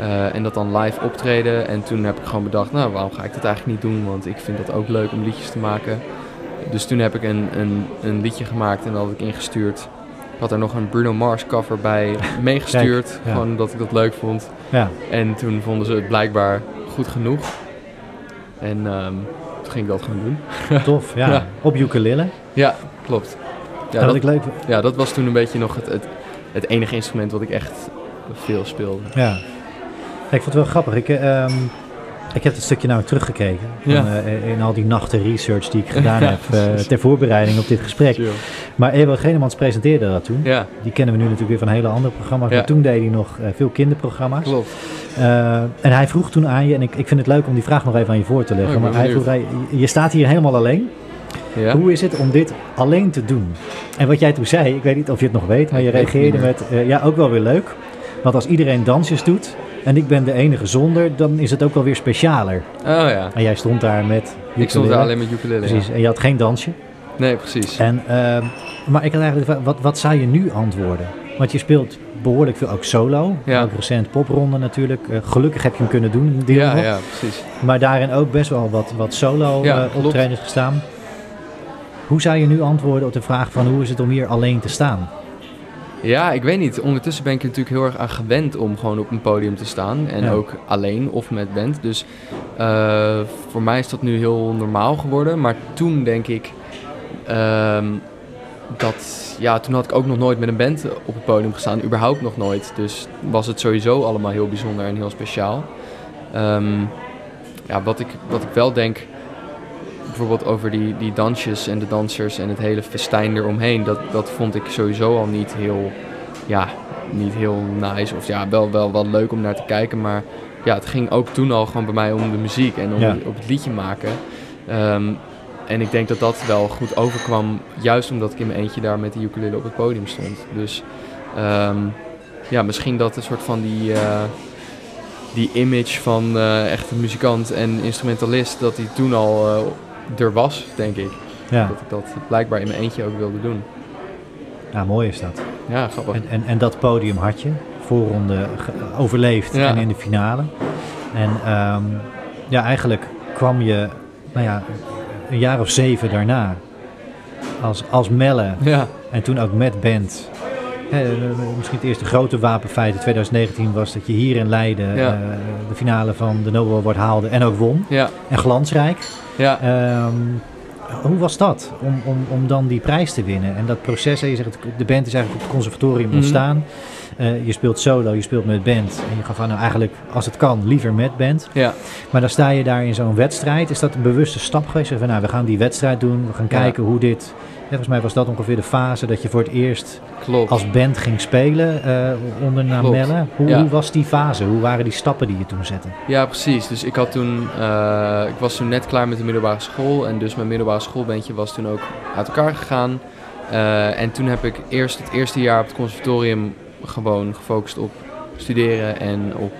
eh, en dat dan live optreden. En toen heb ik gewoon bedacht, nou, waarom ga ik dat eigenlijk niet doen? Want ik vind dat ook leuk om liedjes te maken. Dus toen heb ik een, een, een liedje gemaakt en dat had ik ingestuurd. Ik had er nog een Bruno Mars cover bij meegestuurd. Kijk, ja. Gewoon omdat ik dat leuk vond. ja. En toen vonden ze het blijkbaar goed genoeg. En ehm, toen ging ik dat gewoon doen. tof. Ja. Ja. Op ukulele. Ja, klopt. Ja, dat, ik leuk ja, dat was toen een beetje nog het, het, het enige instrument wat ik echt veel speelde. Ja. Ik vond het wel grappig. Ik, eh, ehm, ik heb het stukje nou teruggekeken. Van, Ja. eh, in al die nachten research die ik gedaan Ja, heb eh, ter voorbereiding op dit gesprek. Chill. Maar Ewo Genemans presenteerde dat toen. Ja, Die kennen we nu natuurlijk weer van hele andere programma's. Maar toen deed hij nog eh, veel kinderprogramma's. klopt. Eh, en hij vroeg toen aan je, en ik, ik vind het leuk om die vraag nog even aan je voor te leggen. Oh, maar hij vroeg, hij, je staat hier helemaal alleen. Ja. Hoe is het om dit alleen te doen? En wat jij toen zei, ik weet niet of je het nog weet, maar je reageerde met, eh, ja, ook wel weer leuk. Want als iedereen dansjes doet en ik ben de enige zonder, dan is het ook wel weer specialer. Oh ja. En jij stond daar met Ik stond daar alleen met ukulele. ja. Precies, en je had geen dansje. Nee, precies. En, ehm, maar ik had eigenlijk wat, wat zou je nu antwoorden? Want je speelt behoorlijk veel ook solo. Ja. Ook recent popronde natuurlijk. Eh, gelukkig heb je hem kunnen doen. deel Ja, nog. ja, precies. Maar daarin ook best wel wat, wat solo Ja, eh, optredens gestaan. Hoe zou je nu antwoorden op de vraag van hoe is het om hier alleen te staan? Ja, ik weet niet. Ondertussen ben ik er natuurlijk heel erg aan gewend om gewoon op een podium te staan. En Ja. ook alleen of met band. Dus eh, voor mij is dat nu heel normaal geworden. Maar toen denk ik ehm, dat... Ja, toen had ik ook nog nooit met een band op het podium gestaan. Überhaupt nog nooit. Dus was het sowieso allemaal heel bijzonder en heel speciaal. Ehm, ja, wat ik, wat ik wel denk... Bijvoorbeeld over die, die dansjes en de dansers en het hele festijn eromheen. Dat, dat vond ik sowieso al niet heel, ja, niet heel nice. Of ja, wel, wel, wel leuk om naar te kijken. Maar ja, het ging ook toen al gewoon bij mij om de muziek en om Ja. op het liedje maken. Ehm, en ik denk dat dat wel goed overkwam. Juist omdat ik in mijn eentje daar met de ukulele op het podium stond. Dus ehm, ja, misschien dat een soort van die... eh, die image van uh, echte muzikant en instrumentalist, dat die toen al uh, er was, denk ik. Ja. Dat ik dat blijkbaar in mijn eentje ook wilde doen. Ja, mooi is dat. Ja, grappig. En, en, en dat podium had je, voorronde overleefd en in de finale. En um, ja, eigenlijk kwam je, nou ja, een jaar of zeven daarna als, als Melle ja. en toen ook met band misschien het eerste grote wapenfeit in 2019 was dat je hier in Leiden eh, de finale van de Nobel Award haalde en ook won. Ja. En glansrijk. Ja. Ehm, hoe was dat om, om, om dan die prijs te winnen? En dat proces, je zegt, de band is eigenlijk op het conservatorium mhm. ontstaan. Uh, je speelt solo, je speelt met band. En je gaat van nou eigenlijk, als het kan, liever met band. Ja. Maar dan sta je daar in zo'n wedstrijd. Is dat een bewuste stap geweest? Van nou, we gaan die wedstrijd doen. We gaan kijken hoe dit volgens mij was dat ongeveer de fase dat je voor het eerst Klopt. als band ging spelen uh, onder Namelle. Hoe, hoe, was die fase? Hoe waren die stappen die je toen zette? Ja, precies. Dus ik, had toen, uh, ik was toen net klaar met de middelbare school. En dus mijn middelbare schoolbandje was toen ook uit elkaar gegaan. Uh, en toen heb ik eerst het eerste jaar op het conservatorium gewoon gefocust op studeren en op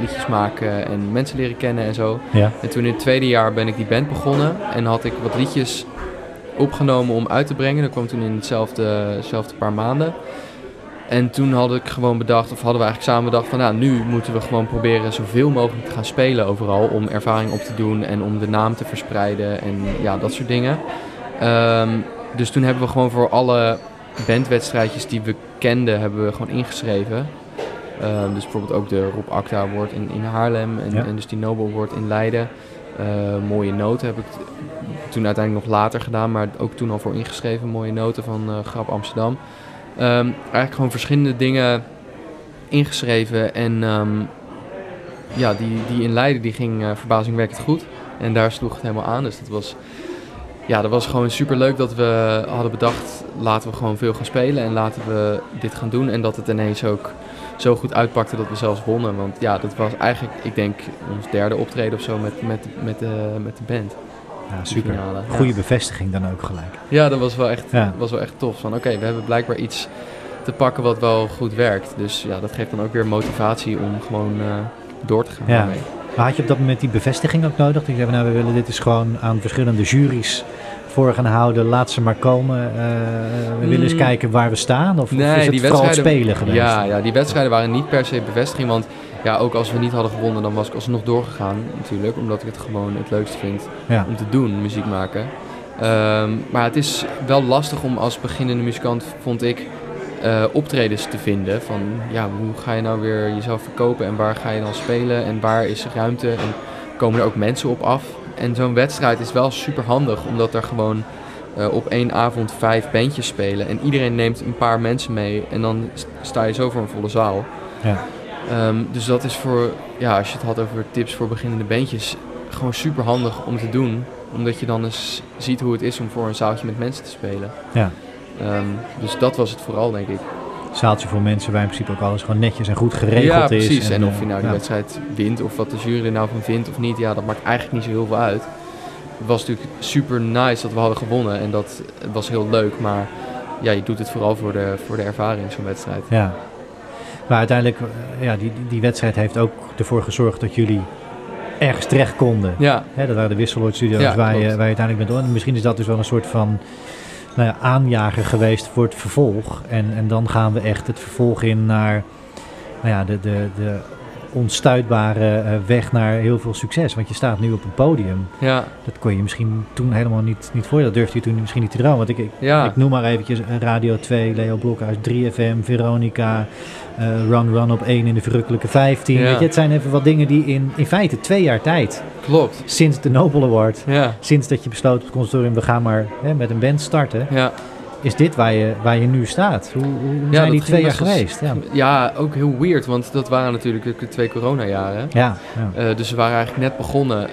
liedjes maken en mensen leren kennen en zo. Ja. En toen in het tweede jaar ben ik die band begonnen en had ik wat liedjes opgenomen om uit te brengen. Dat kwam toen in hetzelfde, hetzelfde paar maanden. En toen had ik gewoon bedacht, of hadden we eigenlijk samen bedacht van nou, nu moeten we gewoon proberen zoveel mogelijk te gaan spelen overal. Om ervaring op te doen en om de naam te verspreiden en ja, dat soort dingen. Ehm, dus toen hebben we gewoon voor alle bandwedstrijdjes die we kenden, hebben we gewoon ingeschreven. Um, dus bijvoorbeeld ook de Rob Acta Award in, in Haarlem en, en dus die Nobel Award in Leiden. Uh, mooie noten heb ik toen uiteindelijk nog later gedaan, maar ook toen al voor ingeschreven. Mooie noten van uh, Grap Amsterdam. Um, eigenlijk gewoon verschillende dingen ingeschreven. En um, ja, die, die in Leiden die ging uh, verbazingwekkend goed. En daar sloeg het helemaal aan. Dus dat was, ja, dat was gewoon super leuk dat we hadden bedacht... laten we gewoon veel gaan spelen en laten we dit gaan doen. En dat het ineens ook zo goed uitpakte dat we zelfs wonnen. Want ja, dat was eigenlijk, ik denk, ons derde optreden of zo met, met, met, de, met de band. Ja, super. Goede bevestiging dan ook gelijk. Ja, dat was wel echt, was wel echt tof. Van oké, we hebben blijkbaar iets te pakken wat wel goed werkt. Dus ja, dat geeft dan ook weer motivatie om gewoon uh, door te gaan. Ja. Maar had je op dat moment die bevestiging ook nodig? Dat je zei, nou, we willen dit is gewoon aan verschillende juries voor gaan houden. Laat ze maar komen. Uh, we willen eens mm. kijken waar we staan. Of, nee, of is het die vooral spelen geweest? Ja, ja, die wedstrijden waren niet per se bevestiging. Want ja, ook als we niet hadden gewonnen, dan was ik alsnog doorgegaan natuurlijk. Omdat ik het gewoon het leukste vind om te doen, muziek maken. Ehm, maar het is wel lastig om als beginnende muzikant, vond ik, uh, optredens te vinden. Van ja, hoe ga je nou weer jezelf verkopen en waar ga je dan spelen en waar is ruimte en komen er ook mensen op af. En zo'n wedstrijd is wel super handig, omdat er gewoon uh, op één avond vijf bandjes spelen en iedereen neemt een paar mensen mee en dan sta je zo voor een volle zaal. Ja. Um, dus dat is voor, ja, als je het had over tips voor beginnende bandjes, gewoon super handig om te doen. Omdat je dan eens ziet hoe het is om voor een zaaltje met mensen te spelen. Ja. Um, dus dat was het vooral, denk ik. Zaaltje voor mensen waar in principe ook alles gewoon netjes en goed geregeld ja, is. Ja, precies. En, of je nou die wedstrijd wint of wat de jury er nou van vindt of niet, ja, dat maakt eigenlijk niet zo heel veel uit. Het was natuurlijk super nice dat we hadden gewonnen en dat was heel leuk, maar ja, je doet het vooral voor de, voor de ervaring, zo'n wedstrijd. Ja, maar uiteindelijk, eh, ja, die, die wedstrijd heeft ook ervoor gezorgd dat jullie ergens terecht konden. Ja. Dat waren de Wisseloord Studios waar, je, waar je uiteindelijk bent. En misschien is dat dus wel een soort van nou ja, aanjager geweest voor het vervolg. En, en dan gaan we echt het vervolg in naar nou ja, de, de, de onstuitbare eh, weg naar heel veel succes. Want je staat nu op een podium. Ja. Dat kon je misschien toen helemaal niet, niet voor. Dat durfde je toen misschien niet te dromen. Want ik, ik, ik noem maar eventjes Radio 2, Leo Blokhuis, 3FM, Veronica, uh, Run Run op 1 in de verrukkelijke 15. Weet je, het zijn even wat dingen die in, in feite twee jaar tijd. Klopt. Sinds de Nobel Award. Ja. Sinds dat je besloot op het consortium, we gaan maar hè, met een band starten. Ja is dit waar je, waar je nu staat? Hoe, hoe ja, zijn die twee jaar geweest? Ja. ja, ook heel weird, want dat waren natuurlijk de twee coronajaren. Ja, ja. Uh, dus we waren eigenlijk net begonnen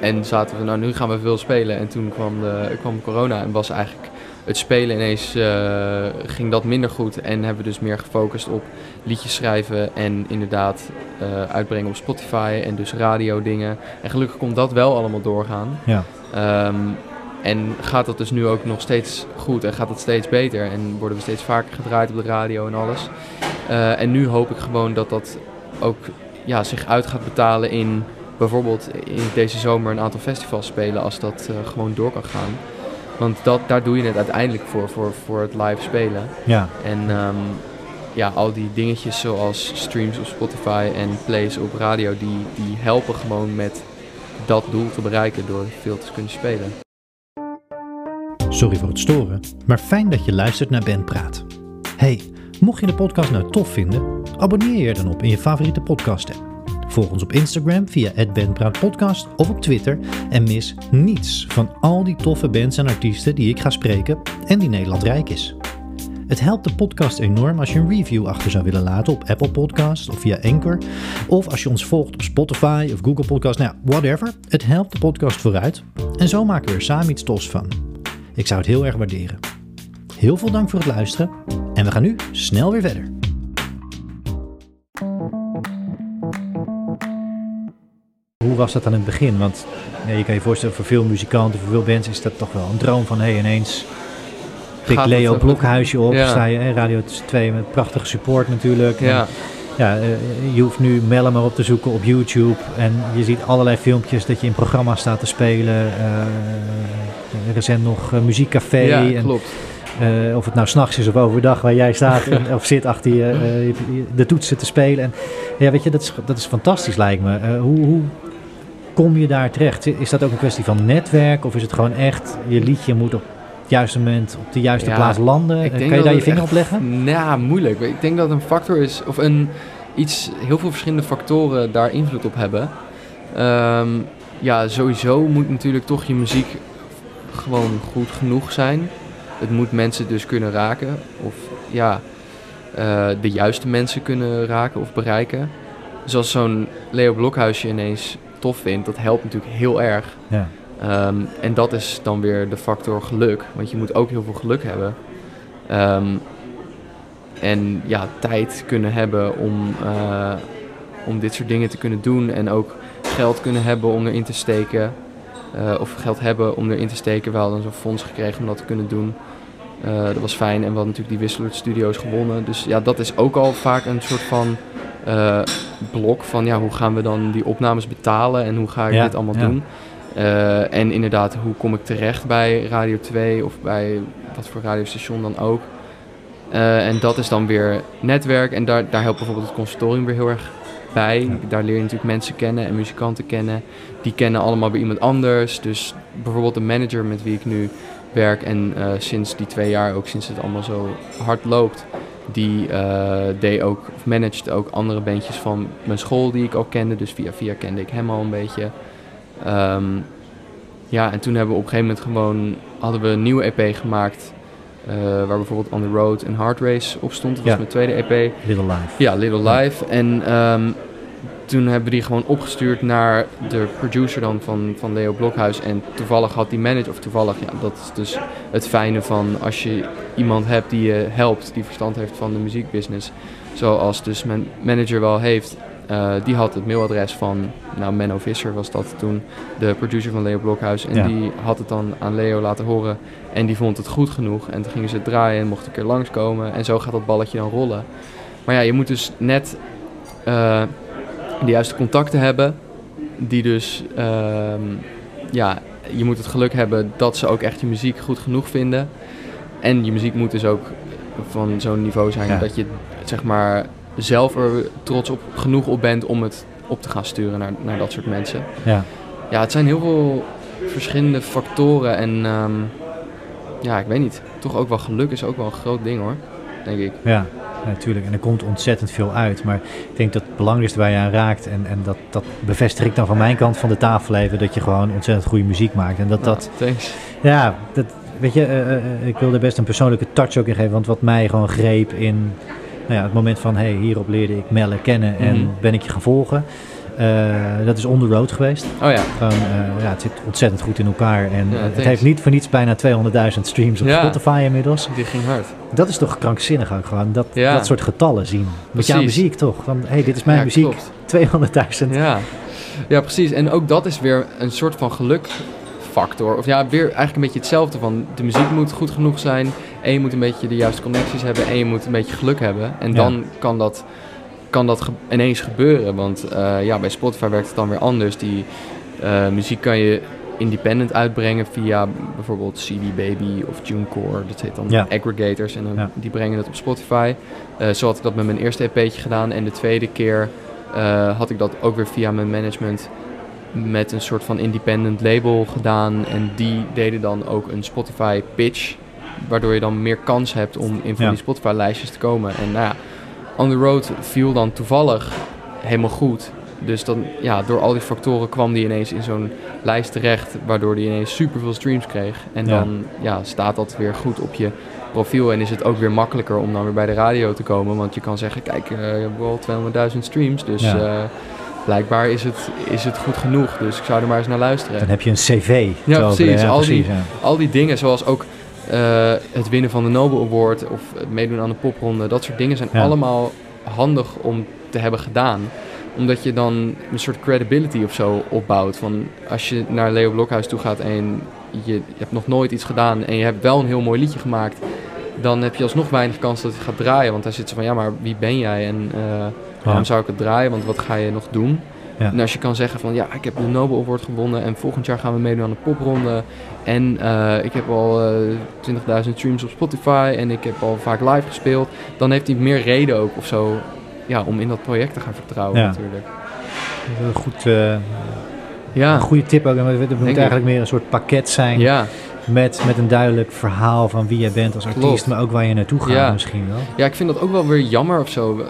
en zaten we, nou nu gaan we veel spelen. En toen kwam, de, kwam corona en was eigenlijk het spelen ineens uh, ging dat minder goed. En hebben we dus meer gefocust op liedjes schrijven en inderdaad uh, uitbrengen op Spotify en dus radio dingen. En gelukkig komt dat wel allemaal doorgaan. Ja. Um, en gaat dat dus nu ook nog steeds goed en gaat het steeds beter en worden we steeds vaker gedraaid op de radio en alles. Uh, en nu hoop ik gewoon dat dat ook ja, zich uit gaat betalen in bijvoorbeeld in deze zomer een aantal festivals spelen als dat eh, gewoon door kan gaan. Want dat, daar doe je het uiteindelijk voor, voor, voor het live spelen. Ja. En ehm, ja, al die dingetjes zoals streams op Spotify en plays op radio, die, die helpen gewoon met dat doel te bereiken door veel te kunnen spelen. Sorry voor het storen, maar fijn dat je luistert naar Ben Praat. Hey, mocht je de podcast nou tof vinden, abonneer je dan op in je favoriete podcast app. Volg ons op Instagram via @benpraatpodcast of op Twitter en mis niets van al die toffe bands en artiesten die ik ga spreken en die Nederland rijk is. Het helpt de podcast enorm als je een review achter zou willen laten op Apple Podcasts of via Anchor. Of als je ons volgt op Spotify of Google Podcasts, nou whatever. Het helpt de podcast vooruit. En zo maken we er samen iets tofs van. Ik zou het heel erg waarderen. Heel veel dank voor het luisteren en we gaan nu snel weer verder. Hoe was dat aan het begin? Want ja, je kan je voorstellen, voor veel muzikanten, voor veel bands is dat toch wel een droom van hey, ineens pikt Gaat Leo Blokhuisje op, Ja. sta je, hè, Radio 2 met prachtige support natuurlijk. En, Ja, ja, eh, je hoeft nu Melle maar op te zoeken op YouTube en je ziet allerlei filmpjes dat je in programma's staat te spelen. eh, recent nog eh, Muziekcafé ja en klopt. eh, of het nou s'nachts is of overdag waar jij staat en- of zit achter je, eh, de toetsen te spelen. En ja, weet je, dat is, dat is fantastisch lijkt me. Eh, hoe, hoe kom je daar terecht? Is dat ook een kwestie van netwerk of is het gewoon echt je liedje moet op het juiste moment op de juiste Ja, plaats landen? Eh, kan je daar je vinger echt- op leggen? Ja, moeilijk. Ik denk dat een factor is, of een, iets, heel veel verschillende factoren daar invloed op hebben. Ehm, ja, sowieso moet natuurlijk toch je muziek gewoon goed genoeg zijn. Het moet mensen dus kunnen raken. Of ja, eh, de juiste mensen kunnen raken of bereiken. Dus als zo'n Leo Blokhuisje ineens tof vindt, dat helpt natuurlijk heel erg. Ja. Ehm, en dat is dan weer de factor geluk. Want je moet ook heel veel geluk hebben. Ehm, en ja, tijd kunnen hebben om, eh, om dit soort dingen te kunnen doen. En ook geld kunnen hebben om erin te steken. Eh, of geld hebben om erin te steken. We hadden zo'n fonds gekregen om dat te kunnen doen. Eh, dat was fijn. En we hadden natuurlijk die Wisselert Studios gewonnen. Dus ja, dat is ook al vaak een soort van eh, blok van ja, hoe gaan we dan die opnames betalen en hoe ga ik Ja, dit allemaal ja. doen. En inderdaad, hoe kom ik terecht bij Radio 2 of bij wat voor radiostation dan ook. En dat is dan weer netwerk en daar, daar helpt bijvoorbeeld het conservatorium weer heel erg bij. Daar leer je natuurlijk mensen kennen en muzikanten kennen. Die kennen allemaal weer iemand anders. Dus bijvoorbeeld de manager met wie ik nu werk en eh, sinds die twee jaar ook, sinds het allemaal zo hard loopt, die eh, deed ook, of managed ook andere bandjes van mijn school die ik ook kende. Dus via via kende ik hem al een beetje. Ehm, ja, en toen hebben we op een gegeven moment gewoon, hadden we een nieuwe EP gemaakt. Eh, waar bijvoorbeeld On The Road en Hard Race op stond. Dat Ja. was mijn tweede EP. Little Life. Ja, Little Live. En ehm, toen hebben we die gewoon opgestuurd naar de producer dan van, van Leo Blokhuis. En toevallig had die manager, of toevallig, ja, dat is dus het fijne van als je iemand hebt die je helpt, die verstand heeft van de muziekbusiness. Zoals dus mijn manager wel heeft. Eh, die had het mailadres van, nou Menno Visser was dat toen, de producer van Leo Blokhuis. En Ja. die had het dan aan Leo laten horen. En die vond het goed genoeg. En toen gingen ze het draaien en mocht een keer langskomen. En zo gaat dat balletje dan rollen. Maar ja, je moet dus net eh, de juiste contacten hebben. Die dus, ehm, ja, je moet het geluk hebben dat ze ook echt je muziek goed genoeg vinden. En je muziek moet dus ook van zo'n niveau zijn Ja. dat je zeg maar zelf er trots op genoeg op bent om het op te gaan sturen naar, naar dat soort mensen. Ja. Ja, het zijn heel veel verschillende factoren en ehm, ja, ik weet niet. Toch ook wel geluk is ook wel een groot ding hoor, denk ik. Ja, natuurlijk. En er komt ontzettend veel uit. Maar ik denk dat het belangrijkste waar je aan raakt, en, en dat, dat bevestig ik dan van mijn kant van de tafel even, dat je gewoon ontzettend goede muziek maakt. En dat dat, thanks. ja, dat, weet je, eh, eh, eh, ik wil er best een persoonlijke touch ook in geven. Want wat mij gewoon greep in nou ja, het moment van, hey, hierop leerde ik Melle kennen en Mhm. ben ik je gaan volgen. Eh, dat is On The Road geweest. Oh ja, Gewoon, eh, ja, het zit ontzettend goed in elkaar. En Ja, eh, het heeft niet voor niets bijna 200.000 streams op Ja. Spotify inmiddels. die ging hard. Dat is toch krankzinnig ook gewoon, dat, dat soort getallen zien. Met jouw Precies. muziek toch? Van, hé, hey, dit is mijn muziek, klopt. 200.000. Ja. ja, precies. En ook dat is weer een soort van gelukfactor. Of ja, weer eigenlijk een beetje hetzelfde van de muziek moet goed genoeg zijn. En je moet een beetje de juiste connecties hebben. En je moet een beetje geluk hebben. En Ja. dan kan dat, kan dat ge- ineens gebeuren. Want eh, ja, bij Spotify werkt het dan weer anders. Die eh, muziek kan je independent uitbrengen via bijvoorbeeld CD Baby of TuneCore. Dat heet dan Ja. aggregators en dan, Ja. die brengen het op Spotify. Eh, zo had ik dat met mijn eerste EP'tje gedaan. En de tweede keer had ik dat ook weer via mijn management met een soort van independent label gedaan. En die deden dan ook een Spotify pitch. Waardoor je dan meer kans hebt om in van Ja. die Spotify lijstjes te komen. En nou ja, On The Road viel dan toevallig helemaal goed. Dus dan, ja, door al die factoren kwam die ineens in zo'n lijst terecht. Waardoor die ineens superveel streams kreeg. En Ja. dan ja, staat dat weer goed op je profiel. En is het ook weer makkelijker om dan weer bij de radio te komen. Want je kan zeggen, kijk, eh, je hebt wel 200.000 streams. Dus Ja. eh, blijkbaar is het, is het goed genoeg. Dus ik zou er maar eens naar luisteren. Dan heb je een cv. Ja, precies. Al die- ja. Al die dingen, zoals ook eh, het winnen van de Nobel Award of het meedoen aan de popronde, dat soort dingen zijn Ja. allemaal handig om te hebben gedaan. Omdat je dan een soort credibility of zo opbouwt. Van als je naar Leo Blokhuis toe gaat en je, je hebt nog nooit iets gedaan en je hebt wel een heel mooi liedje gemaakt, dan heb je alsnog weinig kans dat het gaat draaien. Want hij zit zo van ja, maar wie ben jij en eh, waarom zou ik het draaien? Want wat ga je nog doen? Ja. En als je kan zeggen van ja, ik heb de Nobel Award gewonnen en volgend jaar gaan we meedoen aan de popronde. En eh, ik heb al eh 20.000 streams op Spotify en ik heb al vaak live gespeeld. Dan heeft hij meer reden ook of zo ja, om in dat project te gaan vertrouwen Ja. natuurlijk. Een Goed, eh, Ja, een goede tip ook. En Het moet eigenlijk meer een soort pakket zijn. ja. Met, met een duidelijk verhaal van wie jij bent als artiest. Klopt. Maar ook waar je naartoe gaat Ja. misschien wel. ja, ik vind dat ook wel weer jammer of zo.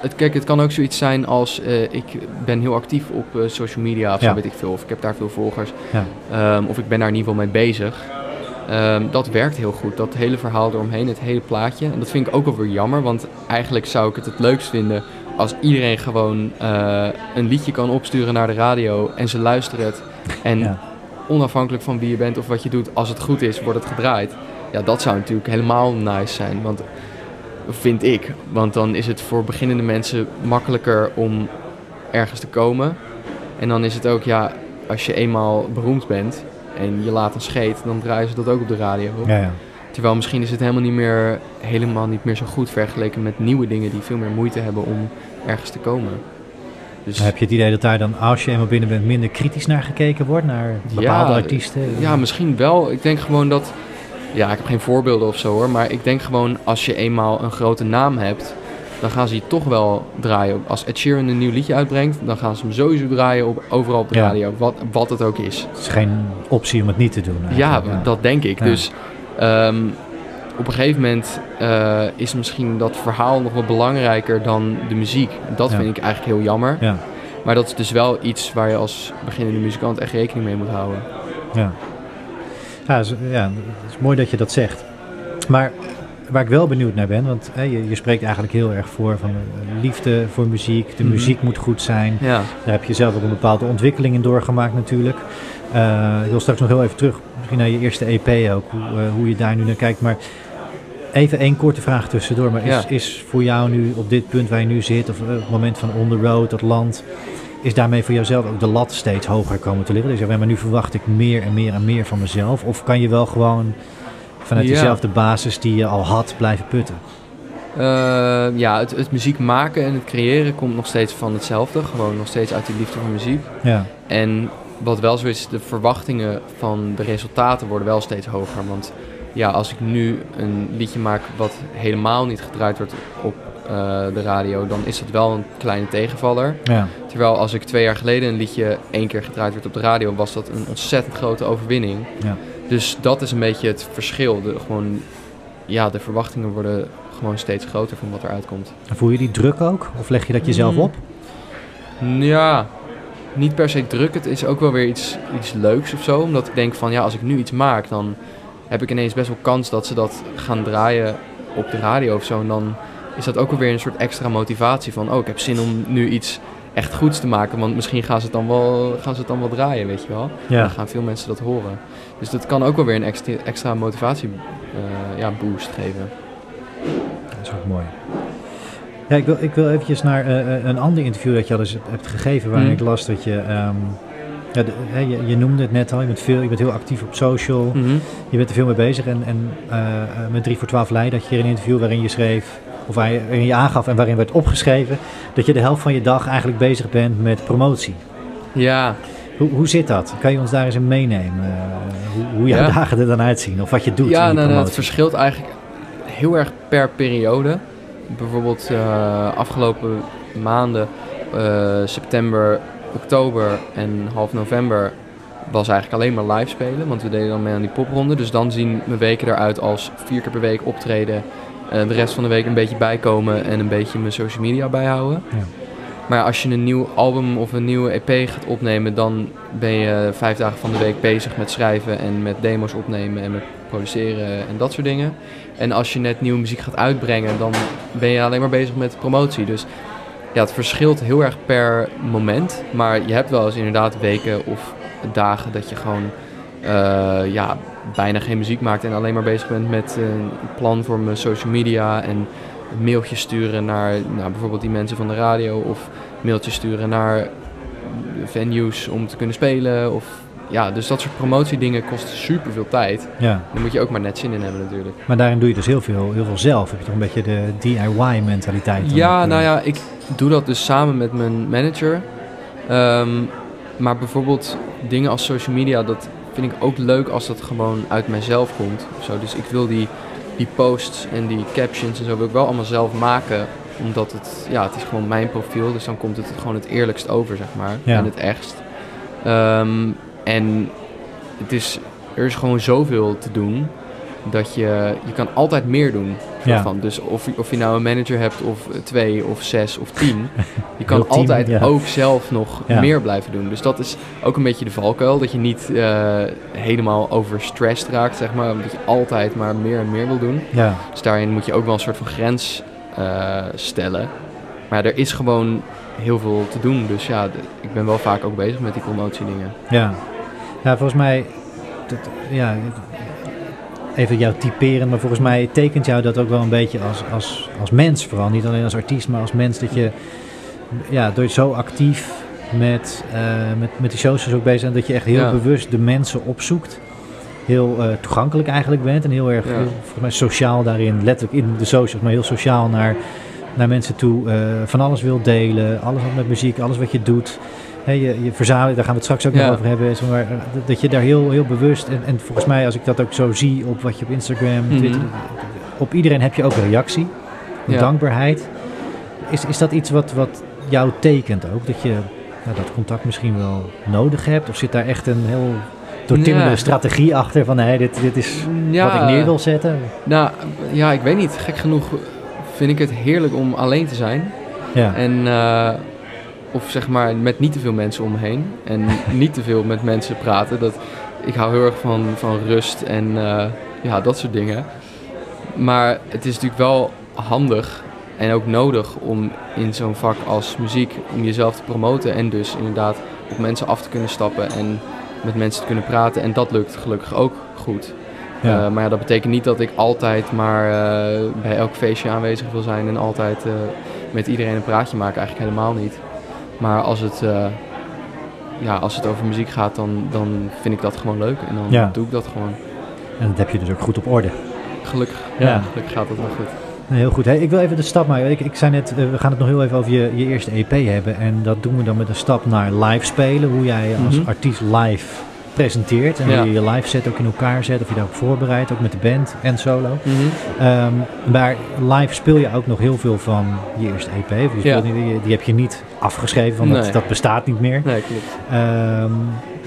Het, kijk, het kan ook zoiets zijn als eh, ik ben heel actief op eh, social media of Ja. zo weet ik veel. Of ik heb daar veel volgers. Ja. Ehm, of ik ben daar in ieder geval mee bezig. Ehm, dat werkt heel goed. Dat hele verhaal eromheen, het hele plaatje. En dat vind ik ook wel weer jammer. Want eigenlijk zou ik het het leukst vinden als iedereen gewoon eh, een liedje kan opsturen naar de radio. En ze luisteren het. En Ja. onafhankelijk van wie je bent of wat je doet, als het goed is, wordt het gedraaid. Ja, dat zou natuurlijk helemaal nice zijn. Want vind ik. Want dan is het voor beginnende mensen makkelijker om ergens te komen. En dan is het ook, ja, als je eenmaal beroemd bent en je laat een scheet, dan draaien ze dat ook op de radio. Ja, ja. Terwijl misschien is het helemaal niet meer, helemaal niet meer zo goed vergeleken met nieuwe dingen die veel meer moeite hebben om ergens te komen. Dus heb je het idee dat daar dan, als je eenmaal binnen bent, minder kritisch naar gekeken wordt? Naar bepaalde Ja, artiesten? Ja, misschien wel. Ik denk gewoon dat. Ja, ik heb geen voorbeelden of zo hoor. Maar ik denk gewoon als je eenmaal een grote naam hebt. Dan gaan ze je toch wel draaien. Als Ed Sheeran een nieuw liedje uitbrengt. Dan gaan ze hem sowieso draaien op, overal op de Ja. radio. Wat, wat het ook is. Het is geen optie om het niet te doen. Ja, dat denk ik. Ja. Dus ehm, op een gegeven moment eh, is misschien dat verhaal nog wel belangrijker dan de muziek. Dat vind ik eigenlijk heel jammer. Ja, Maar dat is dus wel iets waar je als beginnende muzikant echt rekening mee moet houden. ja. Ja, het is, ja, het is mooi dat je dat zegt. Maar waar ik wel benieuwd naar ben, want hè, je, je spreekt eigenlijk heel erg voor van eh, liefde voor muziek. De Mhm. muziek moet goed zijn. Ja. Daar heb je zelf ook een bepaalde ontwikkeling in doorgemaakt natuurlijk. Eh, ik wil straks nog heel even terug, misschien naar je eerste EP ook, hoe, eh, hoe je daar nu naar kijkt. Maar even één korte vraag tussendoor. Maar is, Ja. is voor jou nu op dit punt waar je nu zit, of op het moment van on the road, dat land, is daarmee voor jouzelf ook de lat steeds hoger komen te liggen? Dus ja, maar nu verwacht ik meer en meer en meer van mezelf. Of kan je wel gewoon vanuit Ja. dezelfde basis die je al had blijven putten? Eh, ja, het, het muziek maken en het creëren komt nog steeds van hetzelfde. Gewoon nog steeds uit die liefde voor muziek. Ja, En wat wel zo is, de verwachtingen van de resultaten worden wel steeds hoger. Want ja, als ik nu een liedje maak wat helemaal niet gedraaid wordt op de radio, dan is dat wel een kleine tegenvaller. ja, Terwijl als ik twee jaar geleden een liedje één keer gedraaid werd op de radio, was dat een ontzettend grote overwinning. ja. Dus dat is een beetje het verschil. De, gewoon, ja, de verwachtingen worden gewoon steeds groter van wat eruit komt. Voel je die druk ook? Of leg je dat jezelf Mm. op? Ja, niet per se druk. Het is ook wel weer iets, iets leuks of zo. Omdat ik denk van ja, als ik nu iets maak, dan heb ik ineens best wel kans dat ze dat gaan draaien op de radio of zo. En dan is dat ook wel weer een soort extra motivatie van oh, ik heb zin om nu iets echt goeds te maken. Want misschien gaan ze het dan wel, gaan ze het dan wel draaien, weet je wel. Ja. Dan gaan veel mensen dat horen. Dus dat kan ook wel weer een extra, extra motivatie eh, ja, boost geven. Dat is ook mooi. Ja, ik wil, ik wil eventjes naar eh, eh, een ander interview dat je al eens hebt gegeven, waarin Hmm. ik las dat je, ehm, Ja, de- hè, je, je noemde het net al, je bent, veel, je bent heel actief op social. Mhm. Je bent er veel mee bezig. En, en eh, eh, met 3 voor 12 Leiden had je een interview waarin je schreef, of waar je- waarin je aangaf en waarin werd opgeschreven, dat je de helft van je dag eigenlijk bezig bent met promotie. Ja, Hoe, hoe zit dat? Kan je ons daar eens in meenemen? eh, hoe, hoe jouw Ja. dagen er dan uitzien? Of wat je doet ja in die nou, nou, het promotie? verschilt eigenlijk heel erg per periode. Bijvoorbeeld afgelopen maanden, september, oktober en half november, was eigenlijk alleen maar live spelen. Want we deden dan mee aan die popronde. Dus dan zien mijn weken eruit als vier keer per week optreden. eh, de rest van de week een beetje bijkomen en een beetje mijn social media bijhouden. Ja. Maar als je een nieuw album of een nieuwe EP gaat opnemen, dan ben je vijf dagen van de week bezig met schrijven en met demo's opnemen en met produceren en dat soort dingen. En als je net nieuwe muziek gaat uitbrengen, dan ben je alleen maar bezig met promotie. Dus ja, het verschilt heel erg per moment. Maar je hebt wel eens inderdaad weken of dagen dat je gewoon eh, ja, bijna geen muziek maakt en alleen maar bezig bent met een plan voor mijn social media en mailtjes sturen naar nou, bijvoorbeeld die mensen van de radio of mailtjes sturen naar venues om te kunnen spelen. Of, ja, dus dat soort promotiedingen kosten super veel tijd. Ja, Daar moet je ook maar net zin in hebben natuurlijk. maar daarin doe je dus heel veel, heel veel zelf. Heb je toch een beetje de DIY-mentaliteit? Ja, nou ja, ik doe dat dus samen met mijn manager. Ehm, maar bijvoorbeeld dingen als social media, dat vind ik ook leuk als dat gewoon uit mijzelf komt. Zo. Dus ik wil die, die posts en die captions en zo wil ik wel allemaal zelf maken. Omdat het, ja, het is gewoon mijn profiel, dus dan komt het gewoon het eerlijkst over, zeg maar. Ja. En het echt. Ehm, en het is, er is gewoon zoveel te doen. Dat je, je kan altijd meer doen. Ja. van. Dus of, je- of je nou een manager hebt of twee of zes of tien. Je kan team, altijd ja. ook zelf nog Ja. meer blijven doen. Dus dat is ook een beetje de valkuil. Dat je niet eh, helemaal overstressed raakt, zeg maar. Dat je altijd maar meer en meer wil doen. Ja, Dus daarin moet je ook wel een soort van grens eh, stellen. Maar er is gewoon heel veel te doen. Dus ja, ik ben wel vaak ook bezig met die promotiedingen. ja. Ja, volgens mij, dat, ja, even jou typeren, maar volgens mij tekent jou dat ook wel een beetje als, als, als mens vooral. Niet alleen als artiest, maar als mens dat je, ja, door zo actief met, eh, met, met die socials ook bezig bent, dat je echt heel Ja. bewust de mensen opzoekt. Heel eh, toegankelijk eigenlijk bent en heel erg, Ja. heel, volgens mij sociaal daarin, letterlijk in de socials, maar heel sociaal naar, naar mensen toe. eh, van alles wil delen, alles wat met muziek, alles wat je doet. Hè, je, je daar gaan we het straks ook Ja. nog over hebben. Maar, eh, dat- je daar heel, heel bewust, en, en volgens mij als ik dat ook zo zie op wat je op Instagram, Mhm. Twitter, op iedereen heb je ook een reactie, een Ja. dankbaarheid. Is, is dat iets wat, wat jou tekent ook? Dat je nou, dat contact misschien wel nodig hebt? Of zit daar echt een heel doortimmende Ja. strategie achter van hey, dit, dit is wat ik neer wil zetten? Nou, ja, ik weet niet. Gek genoeg vind ik het heerlijk om alleen te zijn. Ja, En, eh, of zeg maar met niet te veel mensen om me heen. En niet te veel met mensen praten. Dat, ik hou heel erg van, van rust en eh, ja, dat soort dingen. Maar het is natuurlijk wel handig en ook nodig om in zo'n vak als muziek, om jezelf te promoten. En dus inderdaad op mensen af te kunnen stappen en met mensen te kunnen praten. En dat lukt gelukkig ook goed. ja. Eh, maar ja, dat betekent niet dat ik altijd maar eh, bij elk feestje aanwezig wil zijn en altijd met iedereen een praatje maken. Eigenlijk helemaal niet. Maar als het, eh, ja, als het over muziek gaat, dan, dan vind ik dat gewoon leuk. En dan Ja. doe ik dat gewoon. en dat heb je dus ook goed op orde. Gelukkig, Ja. ja. gelukkig gaat dat wel goed. Nee, heel goed. Hey, ik wil even de stap maken. Ik, ik zei net, eh, we gaan het nog heel even over je, je eerste EP hebben. En dat doen we dan met een stap naar live spelen. Hoe jij als Mhm. artiest live presenteert. En Ja. hoe je je live set ook in elkaar zet. Of je daarop voorbereidt. Ook met de band en solo. Ehm, maar live speel je ook nog heel veel van je eerste EP. Je Ja. die, die heb je niet afgeschreven, want dat, Nee. dat bestaat niet meer. Nee, klopt. Ehm,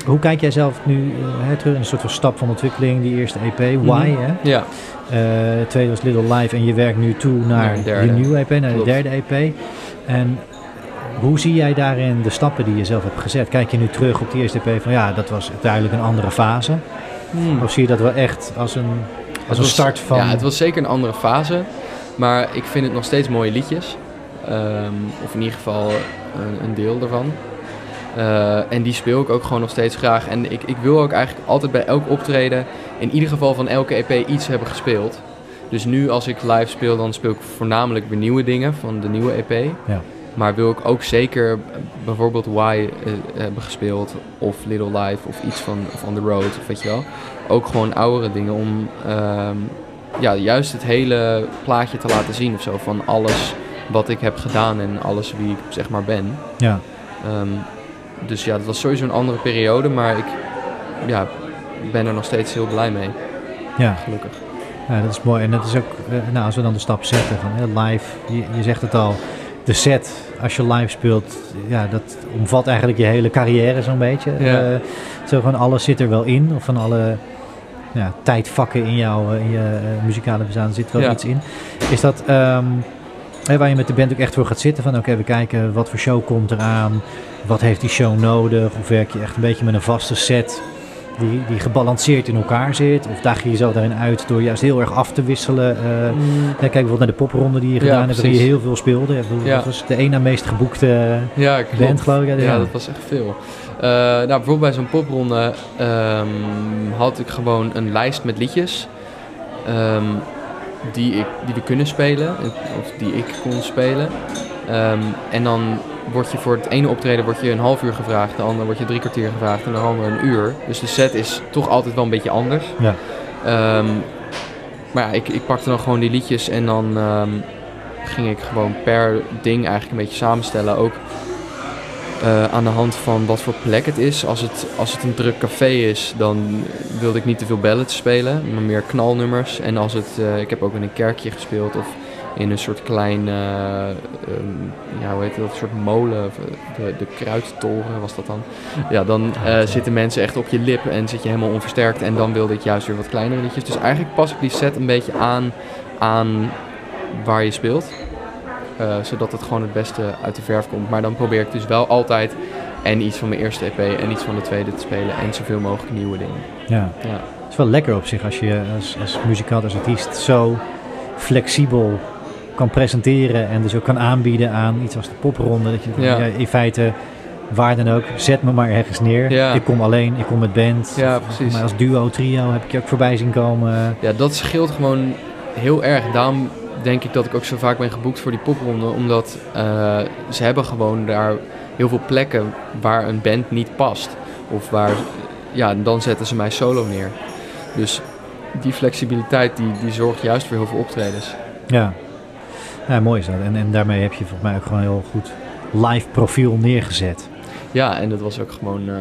hoe kijk jij zelf nu eh, terug in een soort van stap van ontwikkeling, die eerste EP? Why, Mhm. hè? Ja, Eh, tweede was Little Live en je werkt nu toe naar Naar je nieuwe EP, naar Klopt. de derde EP. En hoe zie jij daarin de stappen die je zelf hebt gezet? Kijk je nu terug op die eerste EP van ja, dat was duidelijk een andere fase? Hmm. Of zie je dat wel echt als een, als een was- start van... Ja, het was zeker een andere fase. Maar ik vind het nog steeds mooie liedjes. Ehm, of in ieder geval een, een deel daarvan. Eh, en die speel ik ook gewoon nog steeds graag. En ik, ik wil ook eigenlijk altijd bij elk optreden, in ieder geval van elke EP, iets hebben gespeeld. Dus nu als ik live speel, dan speel ik voornamelijk weer nieuwe dingen van de nieuwe EP. Ja. Maar wil ik ook zeker bijvoorbeeld Why eh, hebben gespeeld of Little Life of iets van of On The Road of weet je wel. Ook gewoon oudere dingen om ehm, ja, juist het hele plaatje te laten zien of zo van alles wat ik heb gedaan en alles wie ik zeg maar ben. Ja. Ehm, dus ja, dat was sowieso een andere periode, maar ik ja, ben er nog steeds heel blij mee. Ja. Gelukkig. Ja, dat is mooi. En dat is ook, eh, nou, als we dan de stap zetten van hè, live, je, je zegt het al, de set als je live speelt, ja, dat omvat eigenlijk je hele carrière zo'n beetje. Ja. Eh, zo van alles zit er wel in, of van alle ja, tijdvakken in jouw in je eh, muzikale bestaan zit wel Ja. iets in. Is dat ehm, waar je met de band ook echt voor gaat zitten van oké, we kijken wat voor show komt eraan, wat heeft die show nodig, of werk je echt een beetje met een vaste set die, die gebalanceerd in elkaar zit, of daag je jezelf daarin uit door juist heel erg af te wisselen. eh, ja, kijk bijvoorbeeld naar de popronde die je Ja, gedaan hebt, waarin je heel veel speelde. Ja. Dat was de ene na meest geboekte Ja, klopt. band, geloof ik. Ja, Ja, ja. dat was echt veel. Eh, nou, bijvoorbeeld bij zo'n popronde ehm, had ik gewoon een lijst met liedjes ehm, die, ik, die we kunnen spelen, of die ik kon spelen. Ehm, en dan word je voor het ene optreden word je een half uur gevraagd, de andere word je drie kwartier gevraagd en de andere een uur. Dus de set is toch altijd wel een beetje anders. Ja. Ehm, maar ja, ik, ik pakte dan gewoon die liedjes en dan ehm, ging ik gewoon per ding eigenlijk een beetje samenstellen. Ook eh, aan de hand van wat voor plek het is. Als het, als het een druk café is, dan wilde ik niet te veel ballads spelen, maar meer knalnummers. En als het, eh, ik heb ook in een kerkje gespeeld of in een soort klein, eh, ehm, ja, hoe heet dat, een soort molen, eh, de, de kruidtoren was dat dan. Ja, dan eh, zitten mensen echt op je lip en zit je helemaal onversterkt. En dan wilde ik juist weer wat kleinere liedjes. Dus eigenlijk pas ik die set een beetje aan, aan waar je speelt. Zodat het gewoon het beste uit de verf komt. Maar dan probeer ik dus wel altijd en iets van mijn eerste EP en iets van de tweede te spelen. En zoveel mogelijk nieuwe dingen. Ja. Ja. Het is wel lekker op zich als je als, als muzikant, als artiest zo flexibel kan presenteren en dus ook kan aanbieden aan iets als de popronde. Dat je Ja. ja, in feite waar dan ook, zet me maar ergens neer. Ja. Ik kom alleen, ik kom met band. Ja, Of- precies. Maar als duo, trio heb ik je ook voorbij zien komen. Ja, dat scheelt gewoon heel erg. Daarom denk ik dat ik ook zo vaak ben geboekt voor die popronde. Omdat eh, ze hebben gewoon daar heel veel plekken waar een band niet past. Of waar, ja, dan zetten ze mij solo neer. Dus die flexibiliteit die, die zorgt juist voor heel veel optredens. Ja. Ja, mooi is dat. En, en daarmee heb je volgens mij ook gewoon heel goed live profiel neergezet. Ja, en dat was ook gewoon, eh,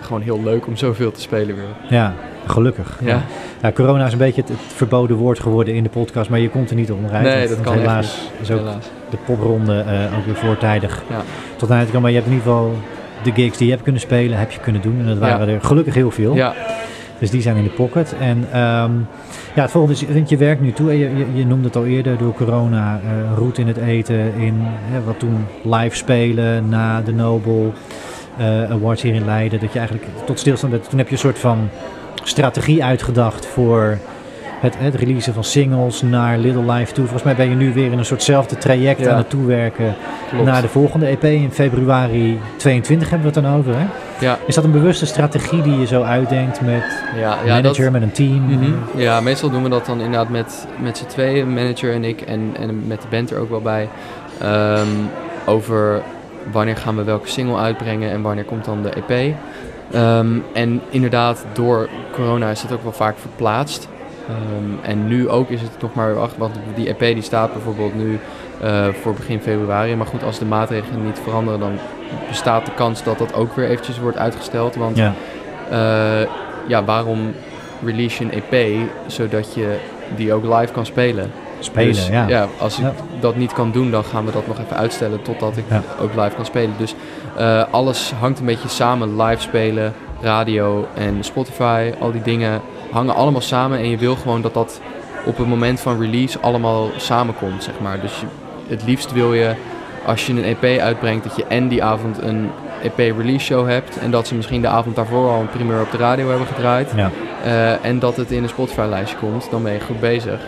gewoon heel leuk om zoveel te spelen weer. Ja, gelukkig. Ja, Ja, corona is een beetje het, het verboden woord geworden in de podcast, maar je komt er niet onderuit. Nee, want- dat want kan helaas is ook helaas. de popronde eh, ook weer voortijdig Ja. tot aan het komen. Maar je hebt in ieder geval de gigs die je hebt kunnen spelen, heb je kunnen doen. En dat Ja. waren er gelukkig heel veel. Ja, Dus die zijn in de pocket. En ehm, ja, het volgende is, want je werkt nu toe. Je, je, noemde het al eerder door corona, eh route in het eten, in hè, wat toen live spelen na de Nobel eh, Awards hier in Leiden. Dat je eigenlijk tot stilstand bent. Toen heb je een soort van strategie uitgedacht voor het, het releasen van singles naar Little Life toe. Volgens mij ben je nu weer in een soortzelfde traject Ja. aan het toewerken klopt. naar de volgende EP in februari 22 hebben we het dan over. Hè? ja, Is dat een bewuste strategie die je zo uitdenkt met ja, ja, manager, dat, met een team? Mhm. Ja, meestal doen we dat dan inderdaad met, met z'n tweeën, manager en ik, en, en met de band er ook wel bij. Ehm, over wanneer gaan we welke single uitbrengen en wanneer komt dan de EP. Ehm, en inderdaad, door corona is dat ook wel vaak verplaatst. Ehm, en nu ook is het nog maar weer achter, want die EP die staat bijvoorbeeld nu eh, voor begin februari. Maar goed, als de maatregelen niet veranderen, dan bestaat de kans dat dat ook weer eventjes wordt uitgesteld. Want Ja, eh, ja, waarom release een EP zodat je die ook live kan spelen? spelen, Dus, ja. als ik Ja. dat niet kan doen, dan gaan we dat nog even uitstellen totdat ik Ja. ook live kan spelen. Dus eh, alles hangt een beetje samen. Live spelen, radio en Spotify, al die dingen hangen allemaal samen. En je wil gewoon dat dat op het moment van release allemaal samenkomt, zeg maar. Dus je- het liefst wil je, als je een EP uitbrengt, dat je en die avond een EP release show hebt. En dat ze misschien de avond daarvoor al een primeur op de radio hebben gedraaid. Ja. Eh, en dat het in een Spotify-lijstje komt, dan ben je goed bezig.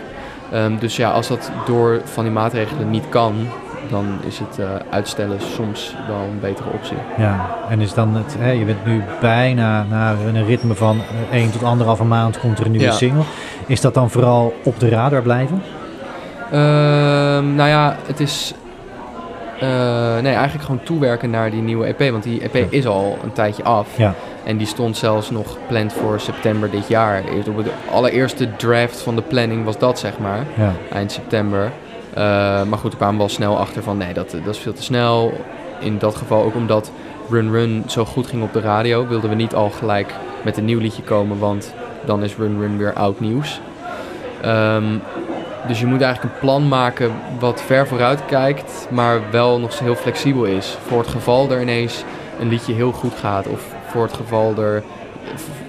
Ehm, dus ja, als dat door van die maatregelen niet kan, dan is het eh, uitstellen soms wel een betere optie. Ja, en is dan het, hè, je bent nu bijna naar een ritme van eh, 1 tot anderhalve maand komt er een nieuwe Ja. single. Is dat dan vooral op de radar blijven? Ehm, nou ja, het is nee, eigenlijk gewoon toewerken naar die nieuwe EP. Want die EP is al een tijdje af. Ja. En die stond zelfs nog gepland voor september dit jaar. Op de allereerste draft van de planning was dat, zeg maar. Ja. Eind september. Eh, maar goed, we kwamen wel snel achter van nee, dat, dat is veel te snel. In dat geval ook omdat Run Run zo goed ging op de radio, wilden we niet al gelijk met een nieuw liedje komen, want dan is Run Run weer oud nieuws. Ehm, dus je moet eigenlijk een plan maken wat ver vooruit kijkt, maar wel nog heel flexibel is. Voor het geval er ineens een liedje heel goed gaat, of voor het geval er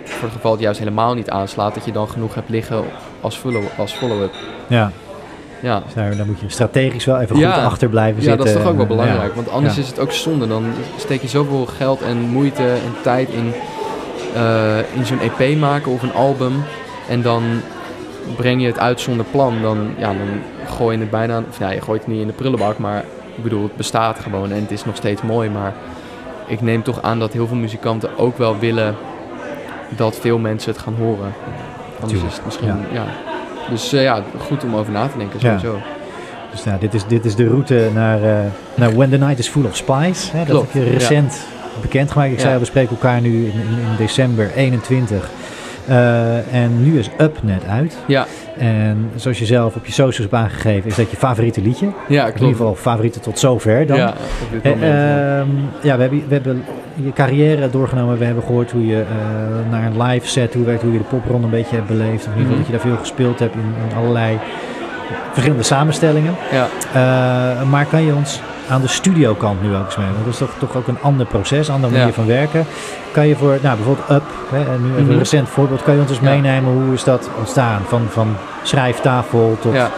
voor het geval het juist helemaal niet aanslaat, dat je dan genoeg hebt liggen als follow- follow-up. Ja, Ja. dus daar, daar moet je strategisch wel even Ja. goed achter blijven Ja, zitten. dat is toch ook wel belangrijk. ja. Want anders Ja. is het ook zonde. Dan steek je zoveel geld en moeite en tijd in, eh, in zo'n EP maken of een album. En dan breng je het uit zonder plan. Dan, ja, dan gooi je het bijna... Of ja, je gooit het niet in de prullenbak. Maar ik bedoel, het bestaat gewoon en het is nog steeds mooi. Maar ik neem toch aan dat heel veel muzikanten ook wel willen dat veel mensen het gaan horen. Anders is het misschien... ja. Dus eh, ja, goed om over na te denken Ja. sowieso. Dus nou, dit, is, dit is de route naar, eh, naar When the Night is Full of Spice. Hè, dat heb je recent bekendgemaakt. Ik Ja. zei we spreken elkaar nu in, in, in december 21. Eh, en nu is Up net uit. Ja, En zoals je zelf op je socials hebt aangegeven, is dat je favoriete liedje. ja In klopt. ieder geval favoriete tot zover dan. Ja, op dit Eh, ja. ehm, ja, we hebben, we hebben je carrière doorgenomen. We hebben gehoord hoe je eh, naar een live set werkt, hoe je de popronde een beetje hebt beleefd. Of in ieder geval Mhm. dat je daar veel gespeeld hebt in, in allerlei verschillende samenstellingen. ja. Maar kan je ons aan de studiokant nu ook eens mee? Want dat is toch, toch ook een ander proces, een andere manier Ja. van werken. Kan je voor, nou bijvoorbeeld Up, hè, nu even Mhm. een recent voorbeeld, kan je ons eens Ja. meenemen hoe is dat ontstaan? Van, van schrijftafel tot Ja,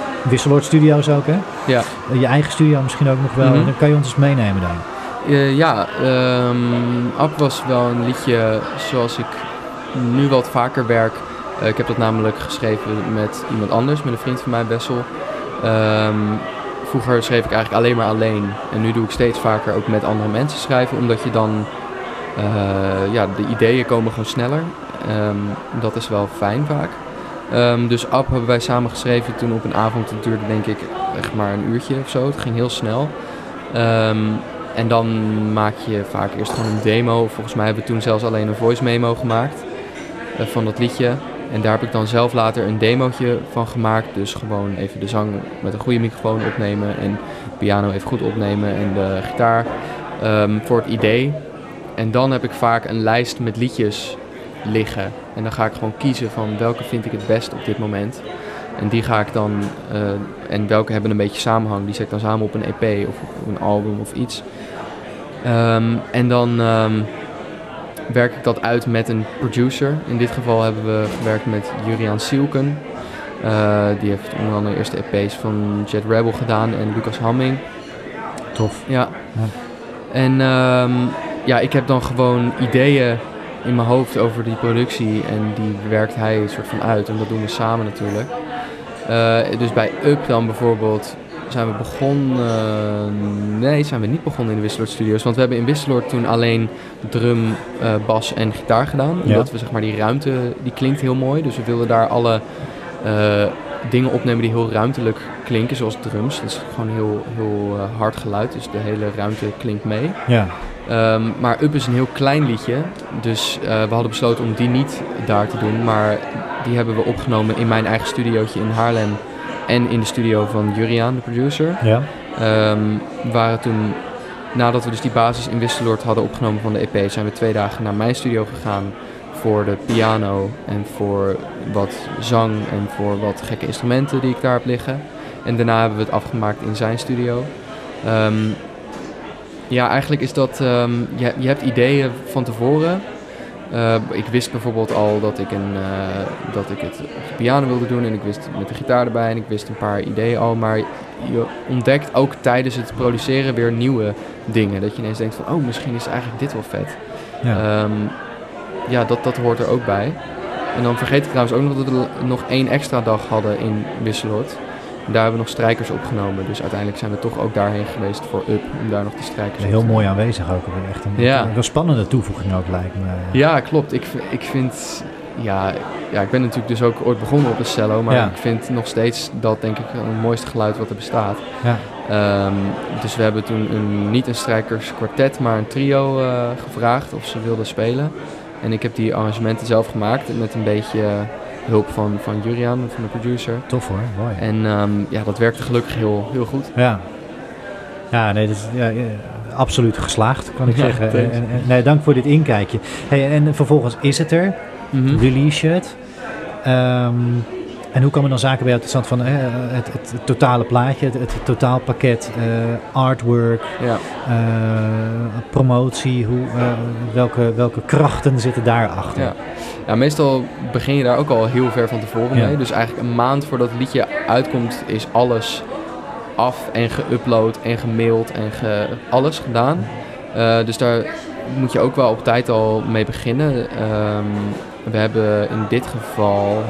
Studios ook, hè? ja. Je eigen studio misschien ook nog wel. Mhm. Dan kan je ons eens meenemen dan. Eh, ja ehm Up was wel een liedje zoals ik nu wat vaker werk. Eh, ik heb dat namelijk geschreven met iemand anders, met een vriend van mij, Bessel. Ehm, vroeger schreef ik eigenlijk alleen maar alleen. En nu doe ik steeds vaker ook met andere mensen schrijven, omdat je dan... eh, ja, de ideeën komen gewoon sneller. Ehm, dat is wel fijn vaak. Ehm, dus Up hebben wij samen geschreven toen op een avond. Het duurde denk ik echt maar een uurtje of zo. Het ging heel snel. Ehm, en dan maak je vaak eerst gewoon een demo. Volgens mij hebben we toen zelfs alleen een voice memo gemaakt eh, van dat liedje. En daar heb ik dan zelf later een demootje van gemaakt. Dus gewoon even de zang met een goede microfoon opnemen. En piano even goed opnemen. En de gitaar ehm, voor het idee. En dan heb ik vaak een lijst met liedjes liggen. En dan ga ik gewoon kiezen van welke vind ik het best op dit moment. En die ga ik dan, eh, en welke hebben een beetje samenhang, die zet ik dan samen op een EP of op een album of iets. Ehm, en dan ehm, werk ik dat uit met een producer. In dit geval hebben we gewerkt met Juriaan Sielken. Eh, die heeft onder andere de eerste EP's van Jet Rebel gedaan en Lucas Hamming. Tof. Ja. Ja. En ehm, ja, ik heb dan gewoon ideeën in mijn hoofd over die productie en die werkt hij een soort van uit en dat doen we samen natuurlijk. Eh, dus bij Up dan bijvoorbeeld zijn we begonnen, nee zijn we niet begonnen in de Wisseloord Studios, want we hebben in Wisseloord toen alleen drum, eh, bas en gitaar gedaan. Ja. Omdat we zeg maar die ruimte, die klinkt heel mooi, dus we wilden daar alle eh, dingen opnemen die heel ruimtelijk klinken, zoals drums. Dat is gewoon heel, heel eh, hard geluid, dus de hele ruimte klinkt mee. Ja, Ehm, maar Up is een heel klein liedje, dus we hadden besloten om die niet daar te doen. Maar die hebben we opgenomen in mijn eigen studiootje in Haarlem en in de studio van Juriaan, de producer. ja. Ehm, waren toen, nadat we dus die basis in Wisseloord hadden opgenomen van de EP, zijn we twee dagen naar mijn studio gegaan voor de piano en voor wat zang en voor wat gekke instrumenten die ik daar heb liggen. En daarna hebben we het afgemaakt in zijn studio. Ehm, ja, eigenlijk is dat, ehm, je, je hebt ideeën van tevoren. Eh, ik wist bijvoorbeeld al dat ik, een, eh, dat ik het op de piano wilde doen en ik wist met de gitaar erbij en ik wist een paar ideeën al. Maar je ontdekt ook tijdens het produceren weer nieuwe dingen. Dat je ineens denkt van, oh, misschien is eigenlijk dit wel vet. ja. Ehm, ja, dat, dat hoort er ook bij. En dan vergeet ik trouwens ook nog dat we nog één extra dag hadden in Wisseloord. Daar hebben we nog strijkers opgenomen. Dus uiteindelijk zijn we toch ook daarheen geweest voor Up. Om daar nog de strijkers heel mooi aanwezig ook. Echt een, Ja. een spannende toevoeging ook lijkt me. Ja, klopt. Ik, ik vind... Ja, ja, ik ben natuurlijk dus ook ooit begonnen op een cello. Maar Ja. ik vind nog steeds dat denk ik het mooiste geluid wat er bestaat. Ja. Ehm, dus we hebben toen een, niet een strijkerskwartet, maar een trio eh, gevraagd of ze wilden spelen. En ik heb die arrangementen zelf gemaakt met een beetje hulp van, van Juriaan, van de producer. Tof hoor, mooi. En ehm, ja, dat werkte gelukkig heel, heel goed. Ja, ja nee, dat is ja, absoluut geslaagd, kan ik Ja, zeggen. thanks. En, en- nee, dank voor dit inkijkje. Hey, en vervolgens is het er, Mhm. release je het. Ehm, en hoe komen dan zaken bij jou tot stand van eh, het, het, het totale plaatje, het, het totaalpakket, eh, artwork, Ja. eh, promotie, hoe, welke, welke krachten zitten daarachter? Ja. ja, meestal begin je daar ook al heel ver van tevoren Ja. mee. Dus eigenlijk een maand voordat het liedje uitkomt is alles af en geüpload en gemaild en ge, alles gedaan. Dus daar moet je ook wel op tijd al mee beginnen. Ehm, we hebben in dit geval...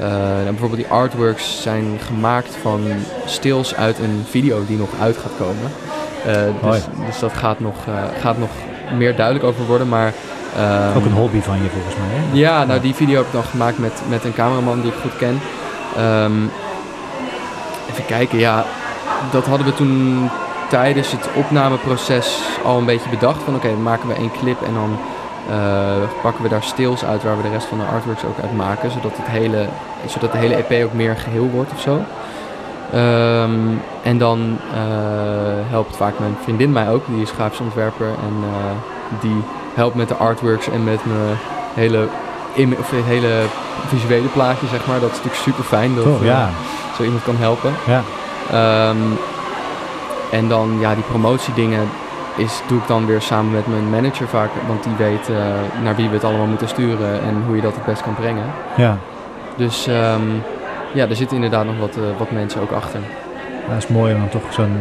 eh, nou, bijvoorbeeld die artworks zijn gemaakt van stills uit een video die nog uit gaat komen. Eh, dus, dus dat gaat nog, eh, gaat nog meer duidelijk over worden. Maar, ehm, Ook een hobby van je volgens mij. Hè? ja, nou die video heb ik dan gemaakt met, met een cameraman die ik goed ken. Ehm, even kijken, ja, dat hadden we toen tijdens het opnameproces al een beetje bedacht. Van oké, dan maken we één clip en dan pakken we daar stils uit waar we de rest van de artworks ook uit maken. Zodat, het hele, zodat de hele EP ook meer geheel wordt of zo. Ehm, en dan eh, helpt vaak mijn vriendin mij ook, die is grafisch ontwerper. En eh, die helpt met de artworks en met mijn hele, of hele visuele plaatje, zeg maar. Dat is natuurlijk super fijn dat eh, ja. zo iemand kan helpen. ja. Ehm, en dan ja, die promotiedingen is, doe ik dan weer samen met mijn manager vaak. Want die weet eh, naar wie we het allemaal moeten sturen en hoe je dat het best kan brengen. ja. Dus ehm, ja, er zitten inderdaad nog wat, eh, wat mensen ook achter. Dat is mooi om dan toch zo'n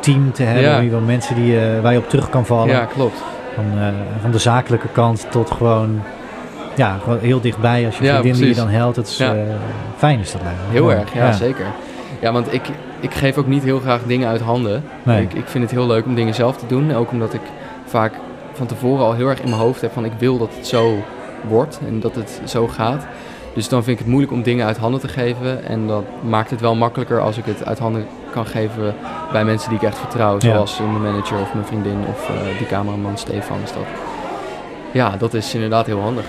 team te hebben. Ja. In ieder geval mensen die, eh, waar je op terug kan vallen. Ja, klopt. Van, van de zakelijke kant tot gewoon, ja, gewoon heel dichtbij als je Ja, vriendin die je dan helpt. Het is Ja. fijn is dat lijkt. Heel erg, ja, zeker. Ja, want ik, ik geef ook niet heel graag dingen uit handen. Nee. Ik, ik vind het heel leuk om dingen zelf te doen. Ook omdat ik vaak van tevoren al heel erg in mijn hoofd heb van ik wil dat het zo wordt en dat het zo gaat. Dus dan vind ik het moeilijk om dingen uit handen te geven. En dat maakt het wel makkelijker als ik het uit handen kan geven bij mensen die ik echt vertrouw. Zoals mijn manager of mijn vriendin of eh, die cameraman Stefan is dat. Ja, dat is inderdaad heel handig.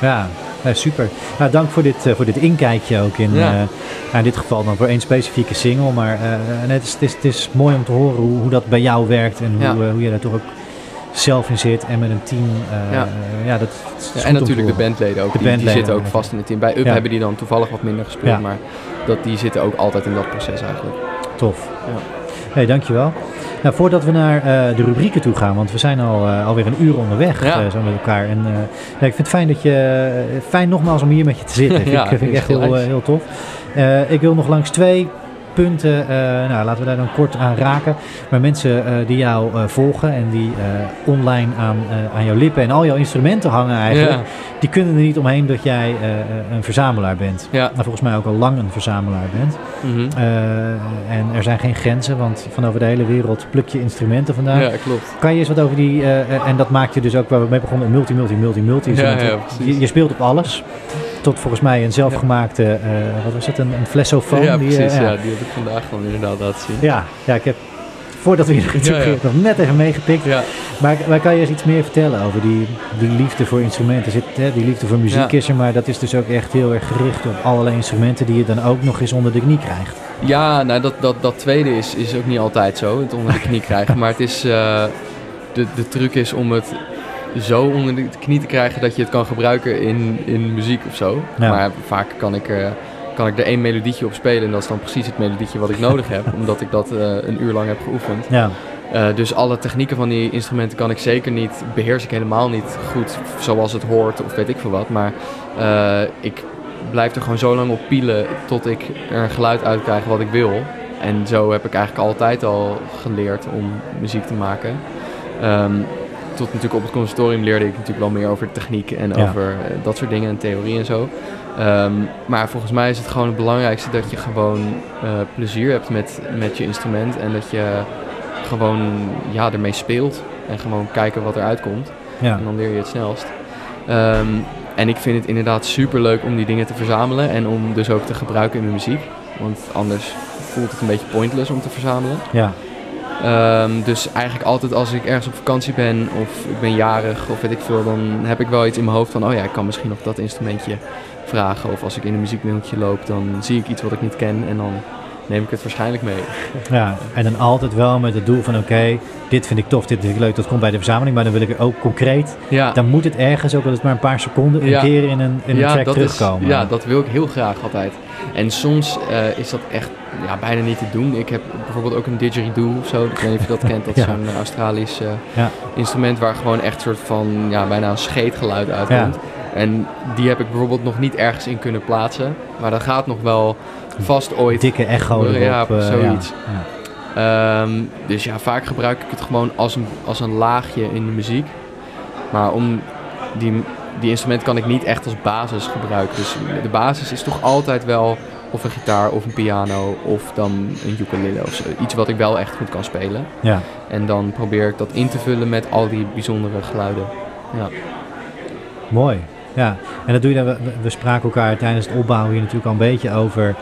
Ja, ja, super. Nou, dank voor dit, eh, voor dit inkijkje ook in, Ja. eh, in dit geval dan voor één specifieke single. Maar eh, het, is, het, is, het is mooi om te horen hoe, hoe dat bij jou werkt en hoe, hoe je daar toch ook zelf in zit en met een team. Ja. dat, en natuurlijk de bandleden ook. De die, die bandleden, zitten ook vast in het team. Bij Up hebben die dan toevallig wat minder gespeeld. Maar dat, die zitten ook altijd in dat proces eigenlijk. Tof. Hey, dankjewel. Nou, voordat we naar eh, de rubrieken toe gaan, want we zijn al, eh, alweer een uur onderweg Ja. eh, zo met elkaar. En, ik vind het fijn, dat je, fijn nogmaals om hier met je te zitten. Ja, ik, vind ik echt heel, heel tof. Ik wil nog langs twee punten, eh, nou, laten we daar dan kort aan raken. Maar mensen eh, die jou eh, volgen en die online aan, aan jouw lippen en al jouw instrumenten hangen eigenlijk, Ja. die kunnen er niet omheen dat jij een verzamelaar bent. Ja. Maar volgens mij ook al lang een verzamelaar bent. Mhm. En er zijn geen grenzen, want van over de hele wereld pluk je instrumenten vandaan. Ja, klopt. Kan je eens wat over die, en dat maakt je dus ook waar we mee begonnen, multi, multi, multi, multi Ja, instrumenten. ja, je, je speelt op alles. Tot volgens mij een zelfgemaakte, eh, wat was het, een, een flessofoon? Ja, die, eh, precies. ja. ja. die heb ik vandaag dan inderdaad laten zien. Ja, ja, ik heb, voordat we hier naartoe gingen, nog net even meegepikt. Ja, Maar, maar kan je eens iets meer vertellen over die, die liefde voor instrumenten? Zit, hè, die liefde voor muziek is er, maar dat is dus ook echt heel erg gericht op allerlei instrumenten die je dan ook nog eens onder de knie krijgt. ja nou, dat, dat, dat tweede is, is ook niet altijd zo, het onder de knie krijgen. Maar het is, eh, de, de truc is om het zo onder de knie te krijgen dat je het kan gebruiken in, in muziek of zo. Ja. Maar vaak kan ik, eh, kan ik er één melodietje op spelen en dat is dan precies het melodietje wat ik nodig heb. Omdat ik dat eh, een uur lang heb geoefend. Ja, Eh, dus alle technieken van die instrumenten kan ik zeker niet, beheers ik helemaal niet goed zoals het hoort of weet ik veel wat. Maar ik blijf er gewoon zo lang op pielen tot ik er een geluid uit krijg wat ik wil. En zo heb ik eigenlijk altijd al geleerd om muziek te maken. Ehm, tot natuurlijk op het conservatorium leerde ik natuurlijk wel meer over techniek en Ja. over eh, dat soort dingen en theorie en zo. Ehm, maar volgens mij is het gewoon het belangrijkste dat je gewoon eh, plezier hebt met, met je instrument en dat je gewoon ja, ermee speelt en gewoon kijken wat eruit komt. ja. En dan leer je het snelst. Ehm, en ik vind het inderdaad super leuk om die dingen te verzamelen en om dus ook te gebruiken in mijn muziek. Want anders voelt het een beetje pointless om te verzamelen. Ja, Ehm, dus eigenlijk altijd als ik ergens op vakantie ben of ik ben jarig of weet ik veel, dan heb ik wel iets in mijn hoofd van, oh ja, ik kan misschien nog dat instrumentje vragen. Of als ik in een muziekwinkeltje loop, dan zie ik iets wat ik niet ken en dan neem ik het waarschijnlijk mee. ja. En dan altijd wel met het doel van oké, dit vind ik tof, dit vind ik leuk, dat komt bij de verzameling. Maar dan wil ik er ook concreet, Ja, dan moet het ergens, ook al is het maar een paar seconden, een Ja. keer in een, in een track terugkomen. Is, ja, dat wil ik heel graag altijd. En soms eh, is dat echt ja, bijna niet te doen. Ik heb bijvoorbeeld ook een didgeridoo of zo. Ik weet niet of je dat kent. Dat is Ja. zo'n eh, Australisch eh, Ja. instrument waar gewoon echt een soort van ja, bijna een scheetgeluid uitkomt. En die heb ik bijvoorbeeld nog niet ergens in kunnen plaatsen. Maar dat gaat nog wel vast ooit. Dikke echo erop. Ja, eh, zoiets. Ja. Ehm, dus ja, vaak gebruik ik het gewoon als een, als een laagje in de muziek. Maar om die, die instrument kan ik niet echt als basis gebruiken. Dus de basis is toch altijd wel of een gitaar of een piano of dan een ukulele of zo. Iets wat ik wel echt goed kan spelen. ja. En dan probeer ik dat in te vullen met al die bijzondere geluiden. Ja, Mooi. Ja, en dat doe je dan. We, we spraken elkaar tijdens het opbouwen hier natuurlijk al een beetje over.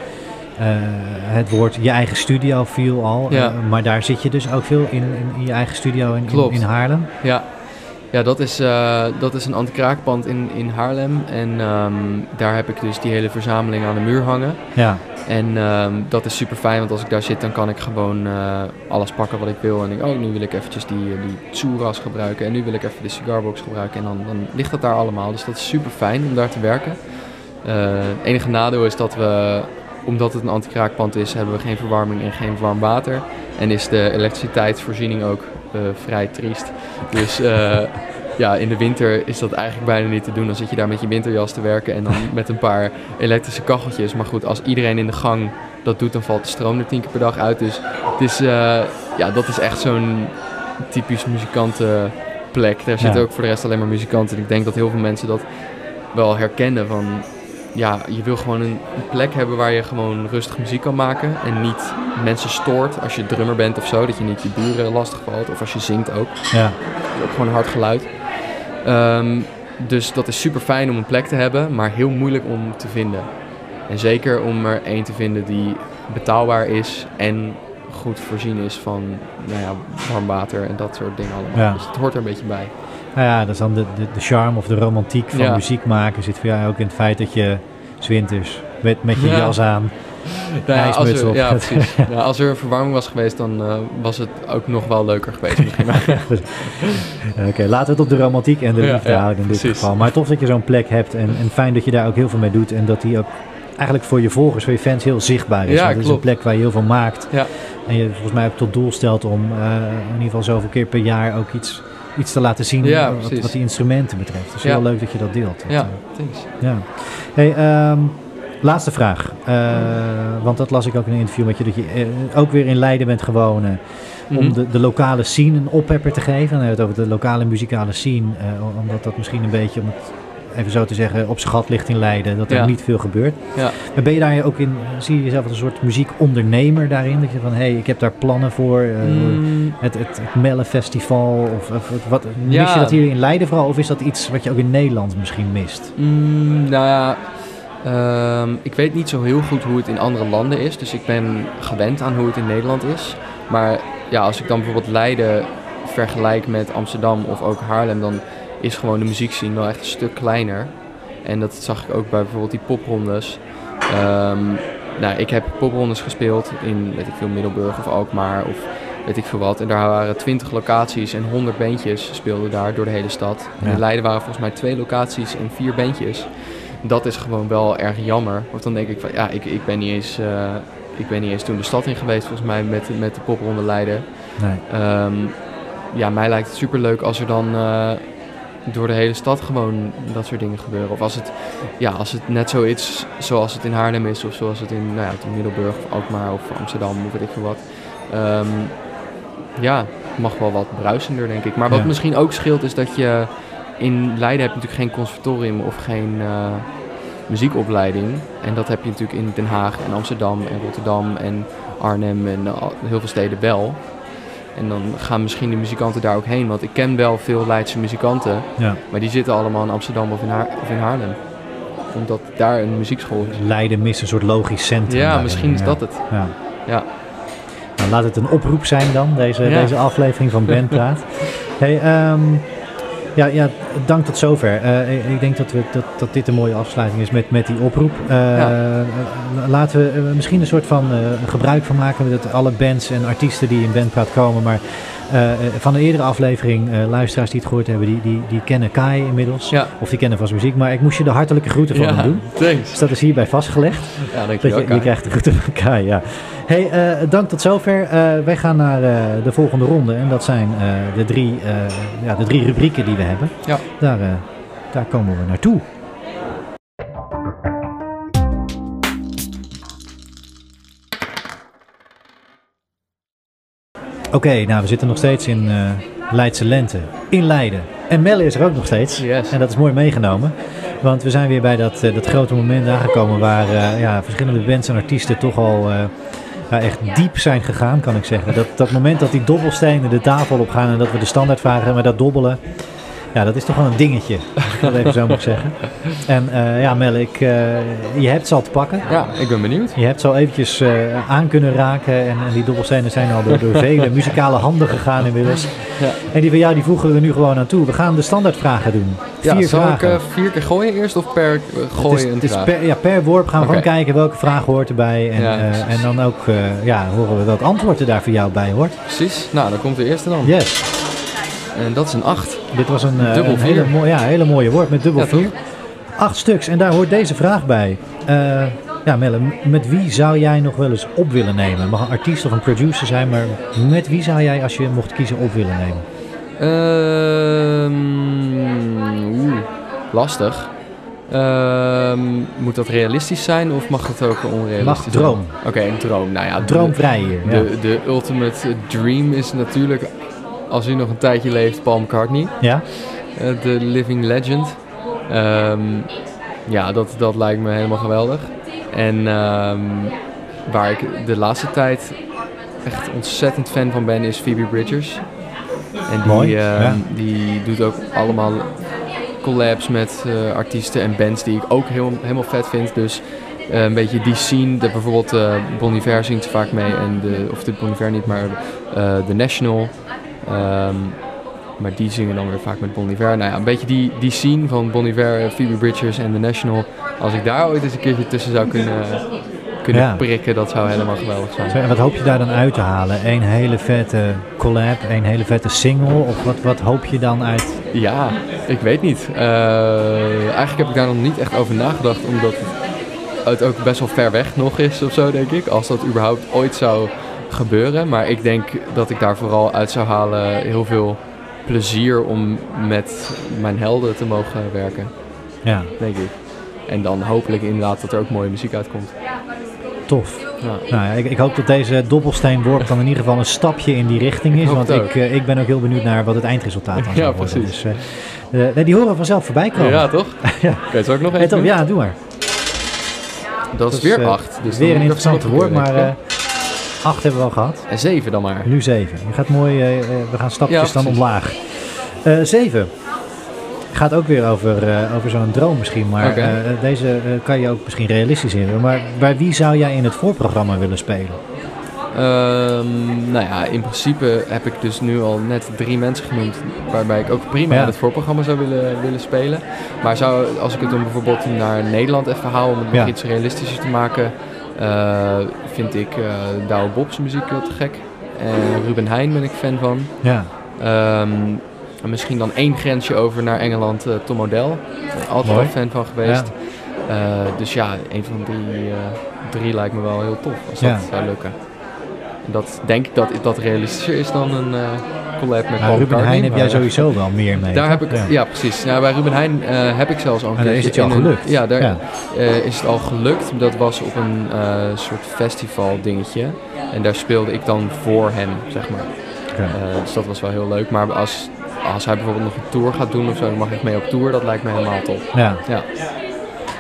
Eh, het woord je eigen studio viel al. Ja. eh, maar daar zit je dus ook veel in, in, in je eigen studio in, in, Haarlem. ja. ja dat, is, eh, dat is een anti-kraakpand in, in Haarlem. En ehm, daar heb ik dus die hele verzameling aan de muur hangen. Ja, En ehm, dat is super fijn, want als ik daar zit, dan kan ik gewoon alles pakken wat ik wil. En ik, oh, nu wil ik eventjes die, die Tsuras gebruiken. En nu wil ik even de cigarbox gebruiken. En dan, dan ligt dat daar allemaal. Dus dat is super fijn om daar te werken. Het enige nadeel is dat we, omdat het een anti-kraakpand is, hebben we geen verwarming en geen warm water. En is de elektriciteitsvoorziening ook eh, vrij triest. Dus eh, ja, in de winter is dat eigenlijk bijna niet te doen. Dan zit je daar met je winterjas te werken en dan met een paar elektrische kacheltjes. Maar goed, als iedereen in de gang dat doet, dan valt de stroom er tien keer per dag uit. Dus het is, eh, ja, dat is echt zo'n typisch muzikantenplek. Daar zitten Ja. ook voor de rest alleen maar muzikanten. En ik denk dat heel veel mensen dat wel herkennen van... Ja, je wil gewoon een, plek hebben waar je gewoon rustig muziek kan maken. En niet mensen stoort als je drummer bent of zo. Dat je niet je buren lastig valt. Of als je zingt ook. ja, Ook gewoon hard geluid. Ehm, dus dat is super fijn om een plek te hebben, maar heel moeilijk om te vinden. En zeker om er één te vinden die betaalbaar is en goed voorzien is van nou ja, warm water en dat soort dingen allemaal. Ja. Dus het hoort er een beetje bij. Nou ja, dat is dan de, de, de charme of de romantiek van Ja. muziek maken. Zit voor jou ook in het feit dat je zwinters met, met je Ja. jas aan. Nou ja, als er, op. ja, precies. Ja, als er een verwarming was geweest, dan eh, was het ook nog wel leuker geweest misschien. Oké, laten we het op de romantiek en de liefde houden in dit precies. geval. Maar tof dat je zo'n plek hebt en, en fijn dat je daar ook heel veel mee doet. En dat die ook eigenlijk voor je volgers, voor je fans heel zichtbaar is. Ja, Want het is een plek waar je heel veel maakt. Ja. En je volgens mij ook tot doel stelt om eh, in ieder geval zoveel keer per jaar ook iets, iets te laten zien Ja, wat, wat die instrumenten betreft. Dus Ja. heel leuk dat je dat deelt. Dat, ja, eh, thanks. ja. Hey, ehm, laatste vraag. Eh, want dat las ik ook in een interview met je. Dat je eh, ook weer in Leiden bent gewonnen. Om Mhm. de, de lokale scene een oppepper te geven. Dan hebben we het over de lokale muzikale scene. omdat dat misschien een beetje, om het even zo te zeggen, op zijn gat ligt in Leiden. Dat er Ja. niet veel gebeurt. Ja. Maar ben je daar ook in, zie je jezelf als een soort muziekondernemer daarin? Dat je van, hé, hey, ik heb daar plannen voor. eh, Mm, Het, het, het Melle Festival. Of, of wat- mis je dat hier in Leiden vooral? Of is dat iets wat je ook in Nederland misschien mist? Mm, nou ja, ehm, ik weet niet zo heel goed hoe het in andere landen is. Dus ik ben gewend aan hoe het in Nederland is. Maar ja, als ik dan bijvoorbeeld Leiden vergelijk met Amsterdam of ook Haarlem, dan is gewoon de muziekscene wel echt een stuk kleiner. En dat zag ik ook bij bijvoorbeeld die poprondes. Ehm, nou, ik heb poprondes gespeeld in, weet ik veel, Middelburg of Alkmaar of weet ik veel wat. En daar waren 20 locaties en 100 bandjes speelden daar door de hele stad. En in Leiden waren volgens mij twee locaties en vier bandjes. Dat is gewoon wel erg jammer. Want dan denk ik van, ja, ik, ik, ben, niet eens, eh, ik ben niet eens toen de stad in geweest volgens mij met, met de popronde Leiden. Nee. Ehm, ja, mij lijkt het superleuk als er dan eh, door de hele stad gewoon dat soort dingen gebeuren. Of als het, ja, als het net zoiets zoals het in Haarlem is of zoals het in, nou ja, in Middelburg of Alkmaar of Amsterdam of weet ik veel wat. Ehm, ja, het mag wel wat bruisender denk ik. Maar wat Ja. misschien ook scheelt is dat je in Leiden heb je natuurlijk geen conservatorium of geen eh, muziekopleiding. En dat heb je natuurlijk in Den Haag en Amsterdam en Rotterdam en Arnhem en heel veel steden wel. En dan gaan misschien de muzikanten daar ook heen. Want ik ken wel veel Leidse muzikanten, Ja. maar die zitten allemaal in Amsterdam of in, Haar of in Haarlem. Omdat daar een muziekschool is. Leiden mist een soort logisch centrum. Ja, daarin. misschien is dat het. Ja. Ja. Nou, laat het een oproep zijn dan, deze, Ja. deze aflevering van Bandpraat. hey, ehm, ja, ja, dank tot zover. Eh, ik- denk dat, we, dat, dat dit een mooie afsluiting is met, met die oproep. Eh, Ja. eh, laten we er misschien een soort van eh, gebruik van maken met alle bands en artiesten die in Bandpraat komen. Maar eh, eh, van de eerdere aflevering, eh, luisteraars die het gehoord hebben, die, die, die kennen Kai inmiddels. Ja. Of die kennen vast muziek. Maar ik moest je de hartelijke groeten van hem doen. thanks. Dus dat is hierbij vastgelegd. Ja, Dat je, je krijgt de groeten van Kai, ja. Hey, eh, dank tot zover. Eh, wij gaan naar eh, de volgende ronde. En dat zijn de, drie, ja, de drie rubrieken die we hebben. Ja. Daar, daar komen we naartoe. Oké, nou we zitten nog steeds in Leidse Lente. In Leiden. En Melle is er ook nog steeds. Yes. En dat is mooi meegenomen. Want we zijn weer bij dat, dat grote moment aangekomen waar ja, verschillende bands en artiesten toch al echt diep zijn gegaan, kan ik zeggen. Dat, dat moment dat die dobbelstenen de tafel op gaan en dat we de standaard vragen, maar dat dobbelen, ja, dat is toch wel een dingetje, als ik dat even zo mag zeggen. En eh, ja, Melle, ik, eh, je hebt ze al te pakken. Ja, ik ben benieuwd. Je hebt ze al eventjes eh, aan kunnen raken en, en die dobbelstenen zijn al door, door vele muzikale handen gegaan inmiddels. Ja. En die van jou, die voegen we er nu gewoon aan toe. We gaan de standaardvragen doen. Vier Ja, zal ik vragen. eh, vier keer gooien eerst of per eh, Het gooien is, het is per, ja, per worp gaan we gewoon kijken welke vraag hoort erbij. En, Ja, en dan ook ja, horen we welk antwoord er daar voor jou bij hoort. Precies. Nou, dan komt de eerste dan. Yes, En dat is een 8. dit was een, eh, Dubbel een vier. hele, mooie, ja, hele mooie woord met dubbel Ja, toch? vier. Acht stuks en daar hoort deze vraag bij. Eh, ja, Melle, met wie zou jij nog wel eens op willen nemen? Het mag een artiest of een producer zijn, maar met wie zou jij als je mocht kiezen op willen nemen? Ehm, Oeh, lastig. Ehm, moet dat realistisch zijn of mag het ook onrealistisch Mag droom. Oké, een droom. Nou ja, Droomvrij hier. Ja. De, de ultimate dream is natuurlijk, als u nog een tijdje leeft, Paul McCartney. ja? Eh, De living legend. Ehm, ja, dat, dat lijkt me helemaal geweldig. En ehm, waar ik de laatste tijd echt ontzettend fan van ben, is Phoebe Bridgers. En die, Mooi, ehm, ja. die doet ook allemaal collabs met eh, artiesten en bands die ik ook heel, helemaal vet vind. Dus eh, een beetje die scene, de, bijvoorbeeld eh Bon Iver zingt vaak mee, en de, of de Bon Iver niet, maar The National. Ehm, maar die zingen dan weer vaak met Bon Iver. Nou ja, een beetje die, die scene van Bon Iver, eh, Phoebe Bridgers en The National. Als ik daar ooit eens een keertje tussen zou kunnen, kunnen Ja. prikken, dat zou helemaal geweldig zijn. En wat hoop je daar dan uit te halen? Een hele vette collab, een hele vette single? Of wat, wat hoop je dan uit? Ja, ik weet niet. Eh, eigenlijk heb ik daar nog niet echt over nagedacht, omdat het ook best wel ver weg nog is of zo, denk ik. Als dat überhaupt ooit zou gebeuren. Maar ik denk dat ik daar vooral uit zou halen heel veel plezier om met mijn helden te mogen werken, Ja, denk ik. En dan hopelijk inderdaad dat er ook mooie muziek uitkomt. tof. Ja. Nou ja, ik, ik hoop dat deze dobbelsteenworp dan in ieder geval een stapje in die richting is. Want het ook. ik, eh, ik ben ook heel benieuwd naar wat het eindresultaat dan Ja, worden. precies. Dus, eh, eh, die horen vanzelf voorbij komen. Ja, toch? Ja. Oké, zal ik nog Hey, even ja, doe maar. Dat is weer eh, acht. Dus Weer een even woord, maar acht hebben we al gehad. En zeven dan maar. Nu zeven. Je gaat mooi, eh, eh, we gaan stapjes Ja, dan omlaag. Eh, zeven. Gaat ook weer over, over zo'n droom misschien, maar deze kan je ook misschien realistisch in. Maar bij wie zou jij in het voorprogramma willen spelen? Ehm, nou ja, in principe heb ik dus nu al net drie mensen genoemd waarbij ik ook prima Ja. in het voorprogramma zou willen, willen spelen. Maar zou, als ik het dan bijvoorbeeld naar Nederland even hou om het nog Ja. iets realistischer te maken, vind ik eh Douwe Bob's muziek heel te gek. En Ruben Heijn ben ik fan van. Ja, Ehm, en misschien dan één grensje over naar Engeland, eh, Tom O'Dell. Altijd al fan van geweest. Eh, dus ja, een van die eh, drie lijkt me wel heel tof als Ja. dat zou lukken. En dat denk ik dat dat realistischer is dan een eh collab met Nou, Paul Ruben Heijn heb jij sowieso wel meer mee. Daar heb ik, ja, precies. Ja, bij Ruben Heijn eh, heb ik zelfs al een En daar is het al gelukt. ja, daar eh, is het al gelukt. Dat was op een eh, soort festival dingetje. En daar speelde ik dan voor hem, zeg maar. Dus dat was wel heel leuk. Maar als, als hij bijvoorbeeld nog een tour gaat doen of zo, dan mag ik mee op tour. Dat lijkt me helemaal top. Ja. Ja.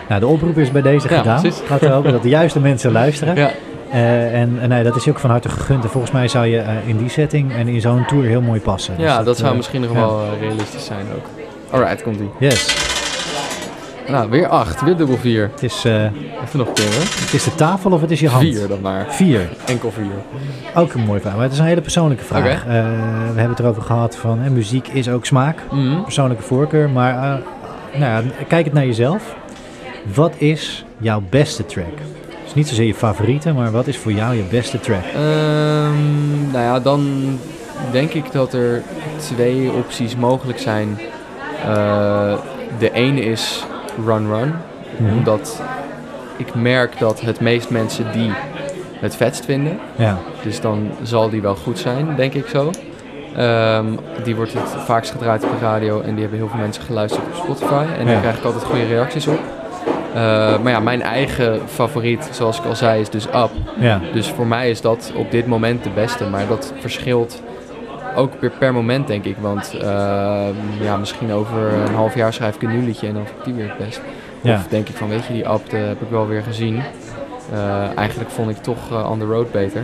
Nou, de oproep is bij deze Ja, gedaan. precies. Laten we hopen dat de juiste mensen luisteren. Ja, Eh, en nee, dat is je ook van harte gegund. En volgens mij zou je eh, in die setting en in zo'n tour heel mooi passen. Dus ja dat zou eh, misschien nog wel realistisch zijn ook. Alright, komt ie. Yes. Nou, weer 8, weer dubbel 4. Het is, Even nog een keer, hè? het is de tafel of het is je hand? 4 dan maar. Vier. Enkel 4. Ook een mooie vraag. Maar het is een hele persoonlijke vraag. We hebben het erover gehad van hè, muziek is ook smaak. Mhm. Persoonlijke voorkeur. Maar nou ja, kijk het naar jezelf. Wat is jouw beste track? Dus niet zozeer je favoriete, maar wat is voor jou je beste track? Ehm, nou ja, dan denk ik dat er twee opties mogelijk zijn. Eh, de ene is Run Run. Omdat ik merk dat het meest mensen die het vetst vinden. Ja, Dus dan zal die wel goed zijn, denk ik zo. Ehm, die wordt het vaakst gedraaid op de radio en die hebben heel veel mensen geluisterd op Spotify. En daar krijg ik altijd goede reacties op. Eh, maar ja, mijn eigen favoriet, zoals ik al zei, is dus Up. ja, Dus voor mij is dat op dit moment de beste. Maar dat verschilt ook weer per moment, denk ik. Want ehm, ja, misschien over een half jaar schrijf ik een nieuw liedje en dan vind ik die weer het best. Ja. Of denk ik van, weet je, die app die heb ik wel weer gezien. Eh, eigenlijk vond ik toch eh, On The Road beter.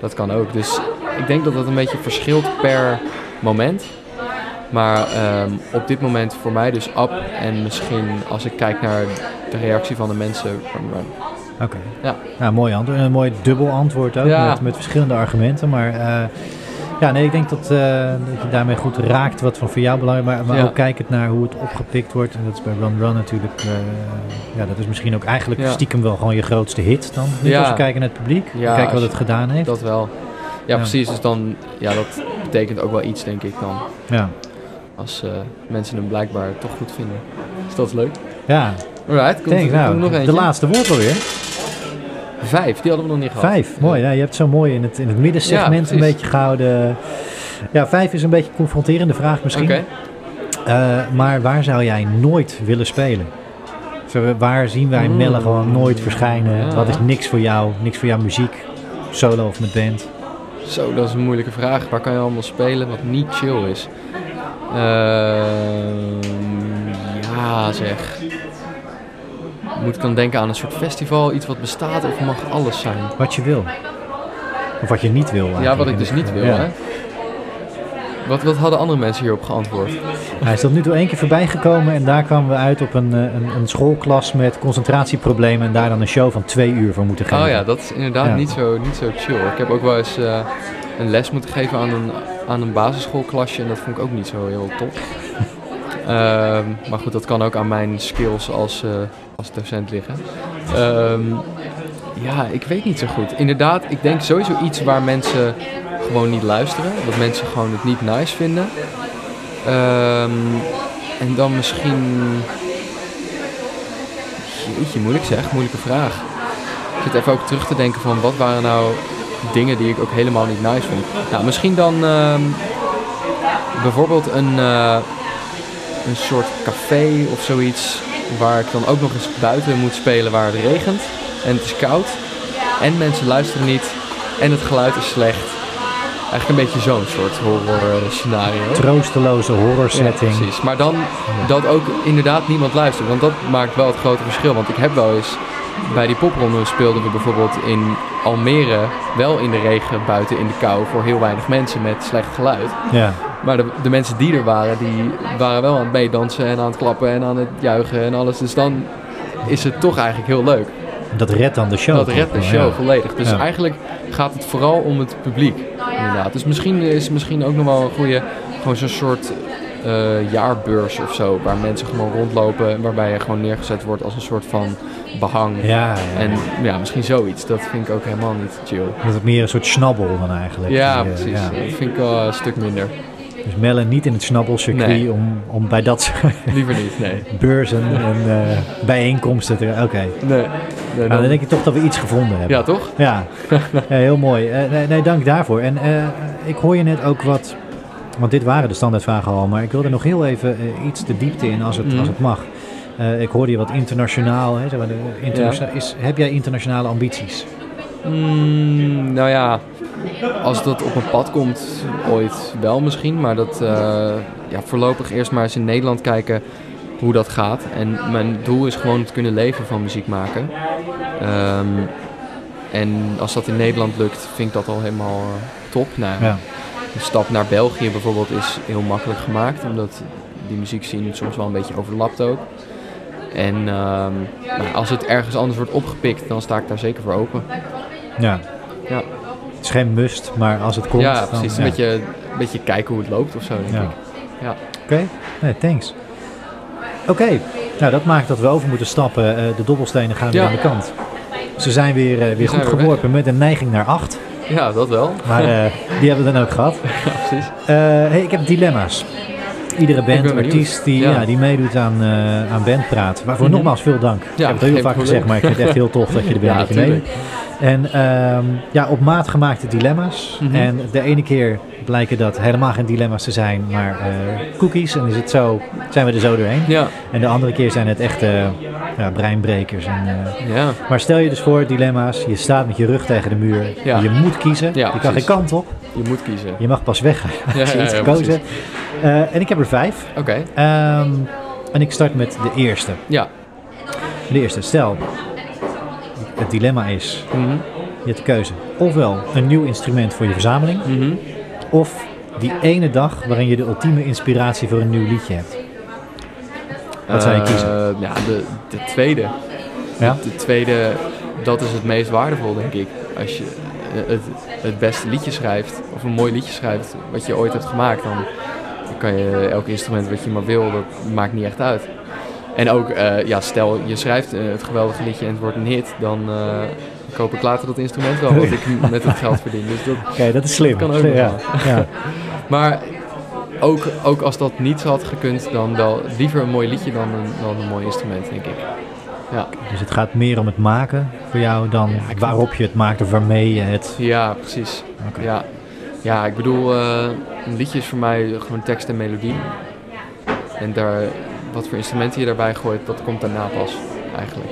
Dat kan ook. Dus ik denk dat dat een beetje verschilt per moment. Maar ehm, op dit moment voor mij dus Up. En misschien als ik kijk naar de reactie van de mensen, oké. Ja. Nou, mooi antwoord. En een mooi dubbel antwoord ook, Ja. met, met verschillende argumenten. Maar eh, ja, nee, ik denk dat, eh, dat je daarmee goed raakt wat van voor jou belangrijk is. Maar, maar Ja. ook kijkend naar hoe het opgepikt wordt. En dat is bij Run Run natuurlijk, eh, ja, dat is misschien ook eigenlijk Ja. stiekem wel gewoon je grootste hit dan. Niet Ja. als we kijken naar het publiek, Ja, kijken wat het gedaan heeft. Dat wel. Ja, Ja. precies. Dus dan, ja, dat betekent ook wel iets, denk ik dan. Ja, Als eh, mensen hem blijkbaar toch goed vinden. Dus dat is leuk. ja. Alright, komt, Denk, nou, nog eentje. de laatste woord alweer. Vijf, die hadden we nog niet gehad. Vijf, mooi. Ja, je hebt zo mooi in het, in het middensegment Ja, een beetje gehouden. Ja, vijf is een beetje een confronterende vraag misschien. Oké. Eh, maar waar zou jij nooit willen spelen? Zo, waar zien wij Mm. Melle gewoon nooit verschijnen? Ja. Wat is niks voor jou? Niks voor jouw muziek? Solo of met band? Zo, dat is een moeilijke vraag. Waar kan je allemaal spelen wat niet chill is? Ehm, ja, zeg. Moet ik dan denken aan een soort festival, iets wat bestaat, of mag alles zijn? Wat je wil. Of wat je niet wil Ja, wat ik dus niet wil, Ja. hè? Wat, wat hadden andere mensen hierop geantwoord? Hij is tot nu toe één keer voorbij gekomen en daar kwamen we uit op een, eh, een, een schoolklas met concentratieproblemen en daar dan een show van twee uur voor moeten geven. Oh ja, dat is inderdaad Ja. niet, zo, niet zo chill. Ik heb ook wel eens eh, een les moeten geven aan een, aan een basisschoolklasje en dat vond ik ook niet zo heel top. Ehm, maar goed, dat kan ook aan mijn skills als, eh, als docent liggen. Ehm, ja, ik weet niet zo goed. Inderdaad, ik denk sowieso iets waar mensen gewoon niet luisteren. Dat mensen gewoon het niet nice vinden. Ehm, en dan misschien... Jeetje, moeilijk zeg. Moeilijke vraag. Ik zit even ook terug te denken van wat waren nou dingen die ik ook helemaal niet nice vond. Nou, misschien dan bijvoorbeeld een, eh, een soort café of zoiets waar ik dan ook nog eens buiten moet spelen waar het regent en het is koud en mensen luisteren niet en het geluid is slecht. Eigenlijk een beetje zo'n soort horror eh, scenario. Troosteloze horror setting. Ja, precies. Maar dan dat ook inderdaad niemand luistert. Want dat maakt wel het grote verschil. Want ik heb wel eens bij die popronde speelden we bijvoorbeeld in Almere wel in de regen buiten in de kou voor heel weinig mensen met slecht geluid. Ja. Maar de, de mensen die er waren, die waren wel aan het meedansen en aan het klappen en aan het juigen en alles. Dus dan is het toch eigenlijk heel leuk. Dat redt dan de show. dat redt de show ja. volledig. Dus Ja. eigenlijk gaat het vooral om het publiek. Inderdaad. Dus misschien is misschien ook nog wel een goede, gewoon zo'n soort eh, jaarbeurs of zo. Waar mensen gewoon rondlopen en waarbij je gewoon neergezet wordt als een soort van behang. Ja, ja. En ja, misschien zoiets. Dat vind ik ook helemaal niet chill. dat het meer een soort snabbel dan eigenlijk. Ja, Die, precies. ja. Dat vind ik wel een stuk minder. Dus Melle niet in het snabbelcircuit Nee. om, om bij dat soort Liever niet, nee. beurzen en eh, bijeenkomsten te... Oké, Nee. nee nou, dan- dan denk ik toch dat we iets gevonden hebben. Ja, toch? Ja, ja heel mooi. Eh, nee, nee, dank daarvoor. En eh, ik hoor je net ook wat... Want dit waren de standaardvragen al, maar ik wil er nog heel even iets de diepte in als het, Mhm. als het mag. Ik hoorde je wat internationaal. Hè, zeg maar, is, heb jij internationale ambities? Mm, nou ja, als dat op een pad komt, ooit wel misschien. Maar dat eh, ja, voorlopig eerst maar eens in Nederland kijken hoe dat gaat. En mijn doel is gewoon het kunnen leven van muziek maken. Ehm, en als dat in Nederland lukt, vind ik dat al helemaal eh, top. Nou, Ja. Een stap naar België bijvoorbeeld is heel makkelijk gemaakt. Omdat die muziekscene soms wel een beetje overlapt ook. En ehm, nou, als het ergens anders wordt opgepikt, dan sta ik daar zeker voor open. Ja. Ja. Is geen must, maar als het komt... ja, dan- precies. ja. Een, beetje, een beetje kijken hoe het loopt of zo, denk Ja. ik. Ja. Oké, nee, thanks. Oké, nou dat maakt dat we over moeten stappen. Eh, de dobbelstenen gaan weer aan de kant. Ze zijn weer, eh, weer zijn goed weer geworpen met een neiging naar 8. ja, dat wel. Maar eh, die hebben we dan ook gehad. Ja, precies. Hey, ik heb dilemma's. Iedere band, artiest die, ja. Ja. die meedoet aan, eh aan bandpraat. Waarvoor Mhm. nogmaals veel dank. ik heb het heel vaak probleem. gezegd, maar ik vind het echt heel tof dat je er bent Ja. En ehm, ja, op maat gemaakte dilemma's. Mhm. En de ene keer blijken dat helemaal geen dilemma's te zijn, maar eh, cookies. En is het zo, zijn we er zo doorheen. Ja, En de andere keer zijn het echte ja, breinbrekers. En, eh, ja. maar stel je dus voor, dilemma's. Je staat met je rug tegen de muur. Je moet kiezen. Je kan geen kant op. Je moet kiezen. Je mag pas weggaan als je iets gekozen. Eh, en ik heb er vijf. Oké, Ehm, en ik start met de eerste. ja. De eerste, stel, het dilemma is, Mhm. je hebt de keuze. Ofwel een nieuw instrument voor je verzameling, Mhm. of die ene dag waarin je de ultieme inspiratie voor een nieuw liedje hebt. Wat zou je Eh, kiezen? Ja, de, de tweede. Ja? De tweede, dat is het meest waardevol, denk ik. Als je het, het beste liedje schrijft, of een mooi liedje schrijft, wat je ooit hebt gemaakt, dan, kan je elk instrument wat je maar wil, dat maakt niet echt uit. En ook, eh, ja, stel je schrijft eh, het geweldige liedje en het wordt een hit, dan eh, koop ik later dat instrument wel, wat ik met het geld verdien. Dus dat, Oké, dat is slim. kan ook Slim, ja. ja. maar ook, ook als dat niet had gekund, dan wel liever een mooi liedje dan een, dan een mooi instrument, denk ik. Ja, Dus het gaat meer om het maken voor jou dan Ja, waarop je het maakt of waarmee je het... ja precies. Ja. ja, ik bedoel, eh, een liedje is voor mij gewoon tekst en melodie. En daar, wat voor instrumenten je daarbij gooit, dat komt daarna pas, eigenlijk.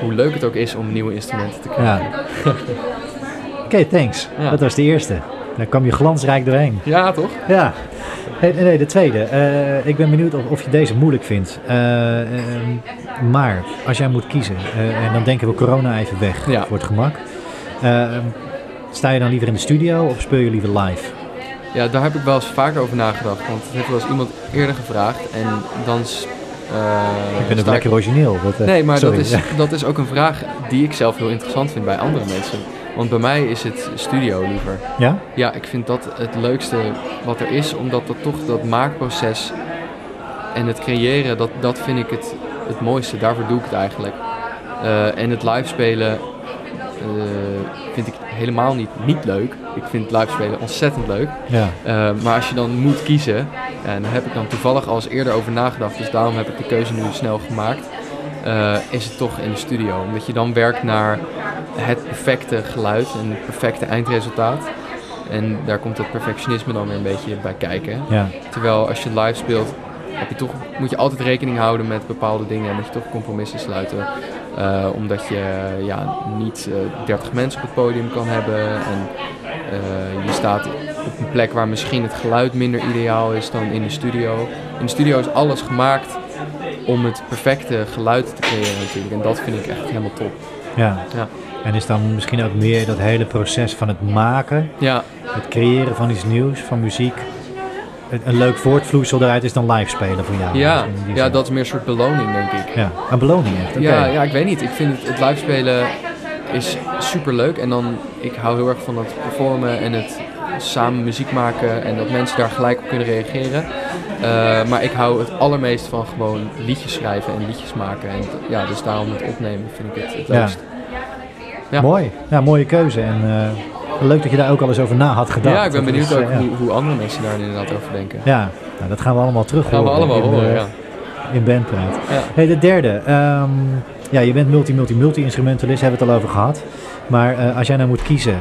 Hoe leuk het ook is om nieuwe instrumenten te krijgen. ja. Oké, thanks. Dat was de eerste. Daar kwam je glansrijk doorheen. Ja, toch? Ja. Nee, nee, de tweede. Eh, ik ben benieuwd of, of je deze moeilijk vindt. Eh, ehm, maar als jij moet kiezen, eh, en dan denken we corona even weg Ja. voor het gemak. Ehm, sta je dan liever in de studio of speel je liever live? Ja, daar heb ik wel eens vaker over nagedacht. Want het heeft wel eens iemand eerder gevraagd. En dan... ik ben ook sta lekker origineel. Dat, Nee, maar sorry. dat is, dat is ook een vraag die ik zelf heel interessant vind bij andere mensen. Want bij mij is het studio liever. Ja? Ja, ik vind dat het leukste wat er is, omdat dat toch dat maakproces en het creëren, dat, dat vind ik het, het mooiste. Daarvoor doe ik het eigenlijk. Eh, en het live spelen eh, vind ik helemaal niet, niet leuk. Ik vind live spelen ontzettend leuk. Ja. Eh, maar als je dan moet kiezen, en daar heb ik dan toevallig al eens eerder over nagedacht, dus daarom heb ik de keuze nu snel gemaakt, eh, is het toch in de studio. Omdat je dan werkt naar het perfecte geluid en het perfecte eindresultaat. En daar komt het perfectionisme dan weer een beetje bij kijken. Ja. Terwijl als je live speelt, heb je toch, moet je altijd rekening houden met bepaalde dingen en moet je toch compromissen sluiten. Eh, omdat je ja, niet eh 30 mensen op het podium kan hebben en eh, je staat op een plek waar misschien het geluid minder ideaal is dan in de studio. In de studio is alles gemaakt om het perfecte geluid te creëren natuurlijk en dat vind ik echt helemaal top. ja. Ja. En is dan misschien ook meer dat hele proces van het maken, Ja, het creëren van iets nieuws, van muziek, een, leuk voortvloeisel eruit is dan live spelen voor jou? ja, Dus ja dat is meer een soort beloning denk ik. Ja, een beloning echt. Ja, ja, ik weet niet. Ik vind het, het live spelen is super leuk. En dan, ik hou heel erg van het performen en het samen muziek maken en dat mensen daar gelijk op kunnen reageren. Eh, maar ik hou het allermeest van gewoon liedjes schrijven en liedjes maken. En ja, dus daarom het opnemen vind ik het het leukst. Ja. Mooi. Ja, mooie keuze. En eh, leuk dat je daar ook al eens over na had gedacht. Ja, ik ben benieuwd ook eh, ja. hoe, hoe andere mensen daar inderdaad over denken. Ja, nou, dat gaan we allemaal terug Gaan we allemaal in, horen, ja. in Bandpraat. ja. Hey, de derde. ehm, ja, je bent multi-multi-multi-instrumentalist, hebben we het al over gehad. Maar als jij nou moet kiezen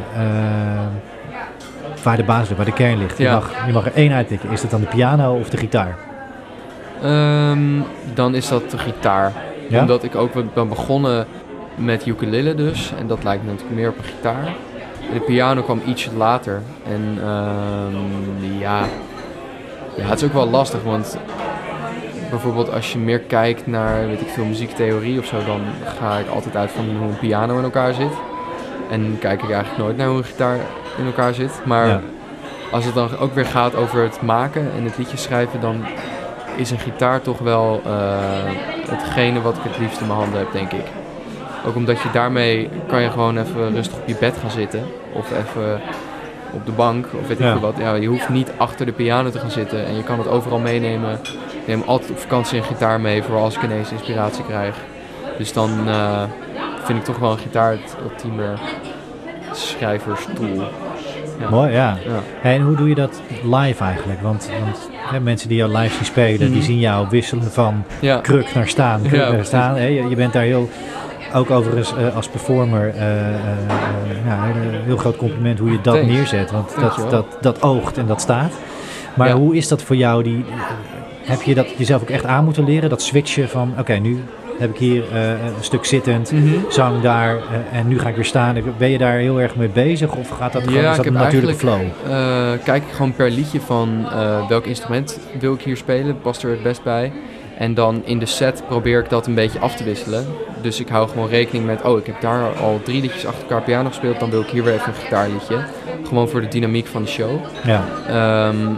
waar de basis ligt, waar de kern ligt. Je, Ja. mag, je mag er één uitpikken. Is het dan de piano of de gitaar? Ehm, dan is dat de gitaar. Ja? Omdat ik ook ben begonnen met ukulele dus. En dat lijkt me natuurlijk meer op een gitaar. De piano kwam iets later. En ehm, ja, ja, het is ook wel lastig. Want bijvoorbeeld als je meer kijkt naar, weet ik veel, muziektheorie of zo. Dan ga ik altijd uit van hoe een piano in elkaar zit. En kijk ik eigenlijk nooit naar hoe een gitaar in elkaar zit. Maar Ja. als het dan ook weer gaat over het maken en het liedje schrijven, dan is een gitaar toch wel uh, hetgene wat ik het liefst in mijn handen heb, denk ik. Ook omdat je daarmee kan je gewoon even rustig op je bed gaan zitten. Of even op de bank of weet ik veel wat. Ja, je hoeft niet achter de piano te gaan zitten en je kan het overal meenemen. Ik neem altijd op vakantie een gitaar mee voor als ik ineens inspiratie krijg. Dus dan uh, vind ik toch wel een gitaar het ultieme schrijverstoel. Ja. Mooi, ja. ja. en hoe doe je dat live eigenlijk? Want, want hè, mensen die jou live zien spelen, die mhm. zien jou wisselen van kruk naar staan. Kruk naar staan. Hè? Je, je, bent daar heel, ook overigens uh, als performer, uh, ja, een heel groot compliment hoe je dat neerzet. Want dat, dat, dat oogt en dat staat. Maar hoe is dat voor jou? Die, heb je dat jezelf ook echt aan moeten leren? Dat switchen van, oké, nu heb ik hier uh, een stuk zittend, mm -hmm. zang daar uh, en nu ga ik weer staan. Ben je daar heel erg mee bezig of gaat dat gewoon is dat een natuurlijke flow? Uh, kijk ik gewoon per liedje van welk instrument wil ik hier spelen, past er het best bij. En dan in de set probeer ik dat een beetje af te wisselen. Dus ik hou gewoon rekening met, oh ik heb daar al drie liedjes achter elkaar piano gespeeld, dan wil ik hier weer even een gitaarliedje. Gewoon voor de dynamiek van de show. Ja. Um,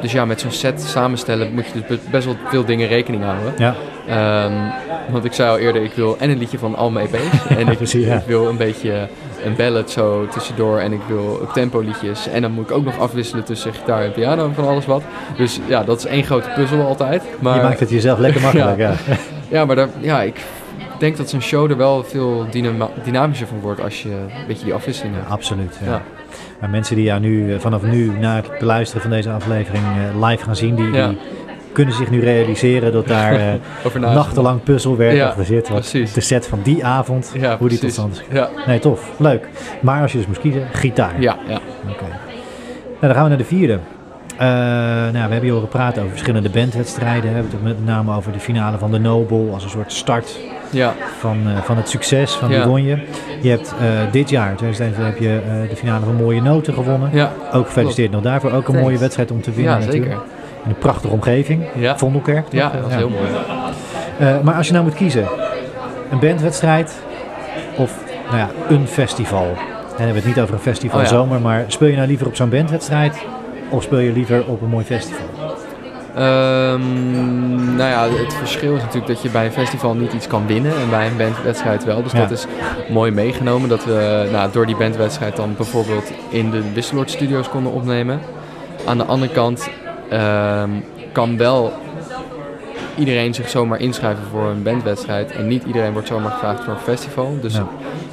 dus ja, met zo'n set samenstellen moet je dus best wel veel dingen rekening houden. Ja. Um, want ik zei al eerder, ik wil en een liedje van al mijn EP's. en ik, ik, wil een beetje een ballad zo tussendoor. En ik wil tempo liedjes. En dan moet ik ook nog afwisselen tussen gitaar en piano en van alles wat. Dus ja, dat is één grote puzzel altijd. Maar, je maakt het jezelf lekker makkelijk, ja. ja. maar daar, ja, ik denk dat zo'n show er wel veel dynamischer van wordt als je een beetje die afwisseling hebt. absoluut, ja. Maar mensen die jou nu eh, vanaf nu na het beluisteren van deze aflevering eh, live gaan zien, die, die kunnen zich nu realiseren dat daar uh, nachtenlang puzzelwerk ja, achter zit. Wat de set van die avond, ja, hoe die tot stand is. Ja. Nee, tof. Leuk. Maar als je dus moest kiezen, gitaar. Ja. ja. Oké. Nou, dan gaan we naar de vierde. Uh, nou, we hebben hier al gepraat over verschillende bandwedstrijden. We hebben het met name over de finale van de Nobel als een soort start ja. van, uh, van het succes van ja. die je. Hebt uh, dit jaar, 2021, heb je de finale van Mooie Noten gewonnen. Ja. Ook gefeliciteerd nog daarvoor. Ook een mooie wedstrijd om te winnen ja, natuurlijk. In een prachtige omgeving. Ja. Vondelkerk. Ja, dat is heel mooi. Uh, maar als je nou moet kiezen, een bandwedstrijd of nou ja, een festival. En dan hebben we het niet over een festival oh, zomer, maar speel je nou liever op zo'n bandwedstrijd of speel je liever op een mooi festival? Um, nou ja, het verschil is natuurlijk dat je bij een festival niet iets kan winnen en bij een bandwedstrijd wel. Dus dat is mooi meegenomen dat we nou, door die bandwedstrijd dan bijvoorbeeld in de Wisseloord Studios konden opnemen. Aan de andere kant Ehm, kan wel iedereen zich zomaar inschrijven voor een bandwedstrijd. En niet iedereen wordt zomaar gevraagd voor een festival. Dus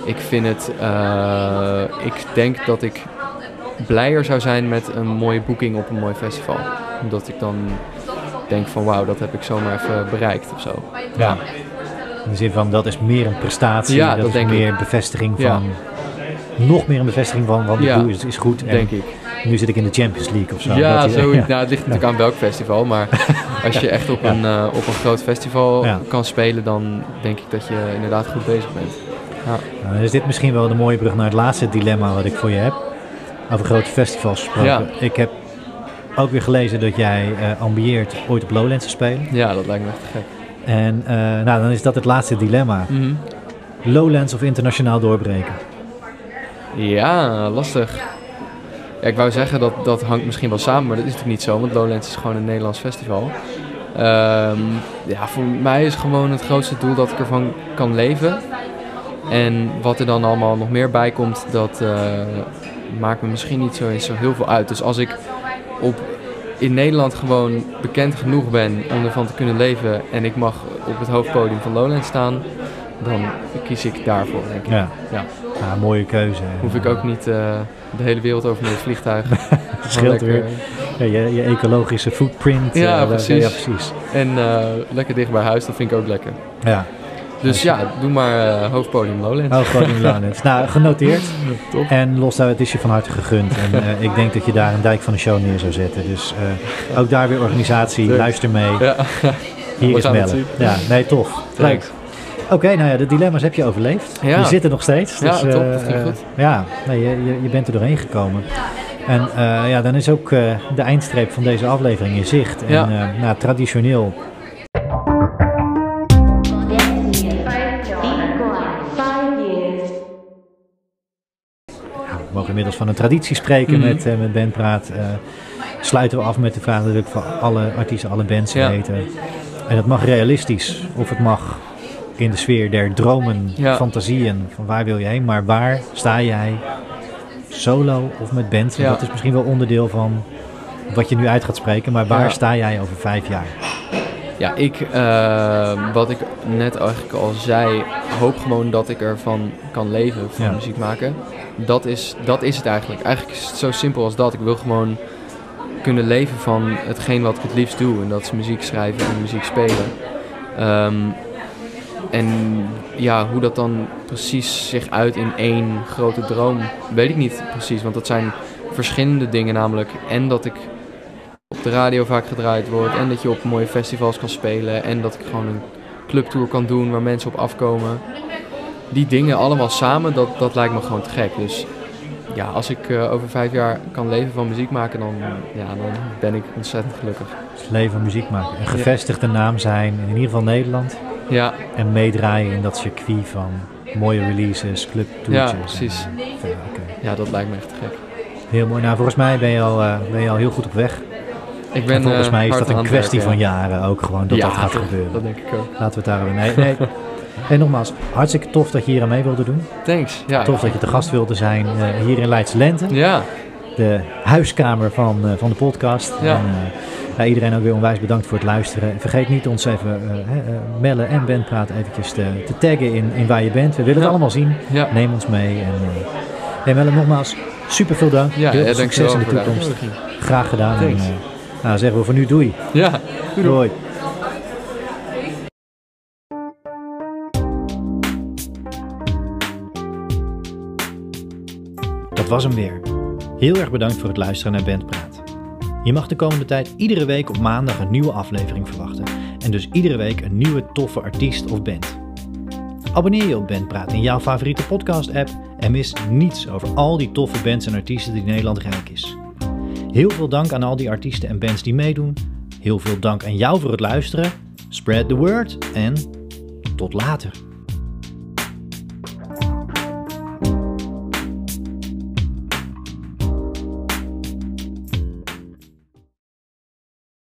ik vind het. Uh, ik denk dat ik blijer zou zijn met een mooie boeking op een mooi festival. Omdat ik dan denk van wauw, dat heb ik zomaar even bereikt of zo. Ja. In de zin van dat is meer een prestatie. Ja, dat, dat is meer een bevestiging van. Nog meer een bevestiging van wat ik doe is, is goed. En denk ik nu zit ik in de Champions League of zo. Ja, zo, ja. Nou, het ligt natuurlijk aan welk festival. Maar als je echt op, een, uh, op een groot festival kan spelen, dan denk ik dat je inderdaad goed bezig bent. Ja. Nou, is dit misschien wel de mooie brug naar het laatste dilemma wat ik voor je heb. Over grote festivals gesproken. Ik heb ook weer gelezen dat jij uh, ambieert ooit op Lowlands te spelen. Ja, dat lijkt me echt gek. En uh, nou, dan is dat het laatste dilemma. Mm Lowlands of internationaal doorbreken? Ja, lastig. Ja, ik wou zeggen dat dat hangt misschien wel samen, maar dat is natuurlijk niet zo, want Lowlands is gewoon een Nederlands festival. Um, ja, voor mij is gewoon het grootste doel dat ik ervan kan leven. En wat er dan allemaal nog meer bij komt, dat uh, maakt me misschien niet zo eens zo heel veel uit. Dus als ik op, in Nederland gewoon bekend genoeg ben om ervan te kunnen leven en ik mag op het hoofdpodium van Lowlands staan, dan kies ik daarvoor, denk ik. Ja, ja. Ja mooie keuze. Hoef ik ook niet... Uh, de hele wereld over met het vliegtuig. Scheelt weer. Ja, je, je, ecologische footprint. Ja, uh, precies. Ja, precies. En lekker dicht bij huis, dat vind ik ook lekker. Ja. Dus ja, doe maar uh, hoofdpodium Lowlands. Hoofdpodium Lowlands. nou, genoteerd. Top. En los daar, het is je van harte gegund. En ik denk dat je daar een dijk van de show neer zou zetten. Dus ook daar weer organisatie, luister mee. Ja. Hier is Melle. Ja, nee, tof. Leuk. Oké, nou ja, de dilemma's heb je overleefd. Ja. Je zit er nog steeds. Dus, ja, top, dat uh, goed. Ja, nee, je, je bent er doorheen gekomen. En uh, ja, dan is ook uh, de eindstreep van deze aflevering in zicht. En ja. nou, traditioneel we mogen inmiddels van een traditie spreken mm -hmm. met, met Bandpraat. Uh, sluiten we af met de vraag natuurlijk van alle artiesten, alle bands Ja. weten. En dat mag realistisch, of het mag in de sfeer der dromen, Ja. fantasieën, van waar wil je heen, maar waar sta jij solo of met band? Ja. Dat is misschien wel onderdeel van wat je nu uit gaat spreken, maar waar Ja. sta jij over vijf jaar? Ja, ik, eh, wat ik net eigenlijk al zei, hoop gewoon dat ik ervan kan leven, van muziek maken. Dat is, dat is het eigenlijk. Eigenlijk is het zo simpel als dat. Ik wil gewoon kunnen leven van hetgeen wat ik het liefst doe. En dat is muziek schrijven en muziek spelen. Ehm, en ja, hoe dat dan precies zich uit in één grote droom, weet ik niet precies. Want dat zijn verschillende dingen namelijk. En dat ik op de radio vaak gedraaid word. En dat je op mooie festivals kan spelen. En dat ik gewoon een clubtour kan doen waar mensen op afkomen. Die dingen allemaal samen, dat, dat lijkt me gewoon te gek. Dus ja, als ik eh, over vijf jaar kan leven van muziek maken, dan, ja, dan ben ik ontzettend gelukkig. Leven van muziek maken. Een gevestigde naam zijn, in ieder geval Nederland. Ja, En meedraaien in dat circuit van mooie releases, clubtoertjes. Ja, en, precies. eh, verder, ja, dat lijkt me echt te gek. Heel mooi. Nou, volgens mij ben je al, eh, ben je al heel goed op weg. Ik ben en volgens eh, mij is dat een kwestie werken, van ja. jaren ook gewoon dat Ja, dat gaat gebeuren. Dat denk ik ook. Laten we het daar hebben. Nee, nee. En nogmaals, hartstikke tof dat je hier aan mee wilde doen. Thanks. Ja. Tof dat je te gast wilde zijn hier in Leidse Lente. Ja, De huiskamer van, eh, van de podcast. Ja. En, eh, ja, iedereen ook weer onwijs bedankt voor het luisteren. Vergeet niet ons even, eh, hè, eh, Melle en Ben Praat eventjes te, te taggen in, in waar je bent. We willen het allemaal zien. Neem ons mee. En, hey Melle, nogmaals, super veel dank. Heel veel succes in de toekomst. Graag gedaan. En, nou, zeggen we voor nu doei. Ja, doei. Doei. Dat was hem weer. Heel erg bedankt voor het luisteren naar Bandpraat. Je mag de komende tijd iedere week op maandag een nieuwe aflevering verwachten. En dus iedere week een nieuwe toffe artiest of band. Abonneer je op Bandpraat in jouw favoriete podcast-app en mis niets over al die toffe bands en artiesten die Nederland rijk is. Heel veel dank aan al die artiesten en bands die meedoen. Heel veel dank aan jou voor het luisteren. Spread the word en tot later.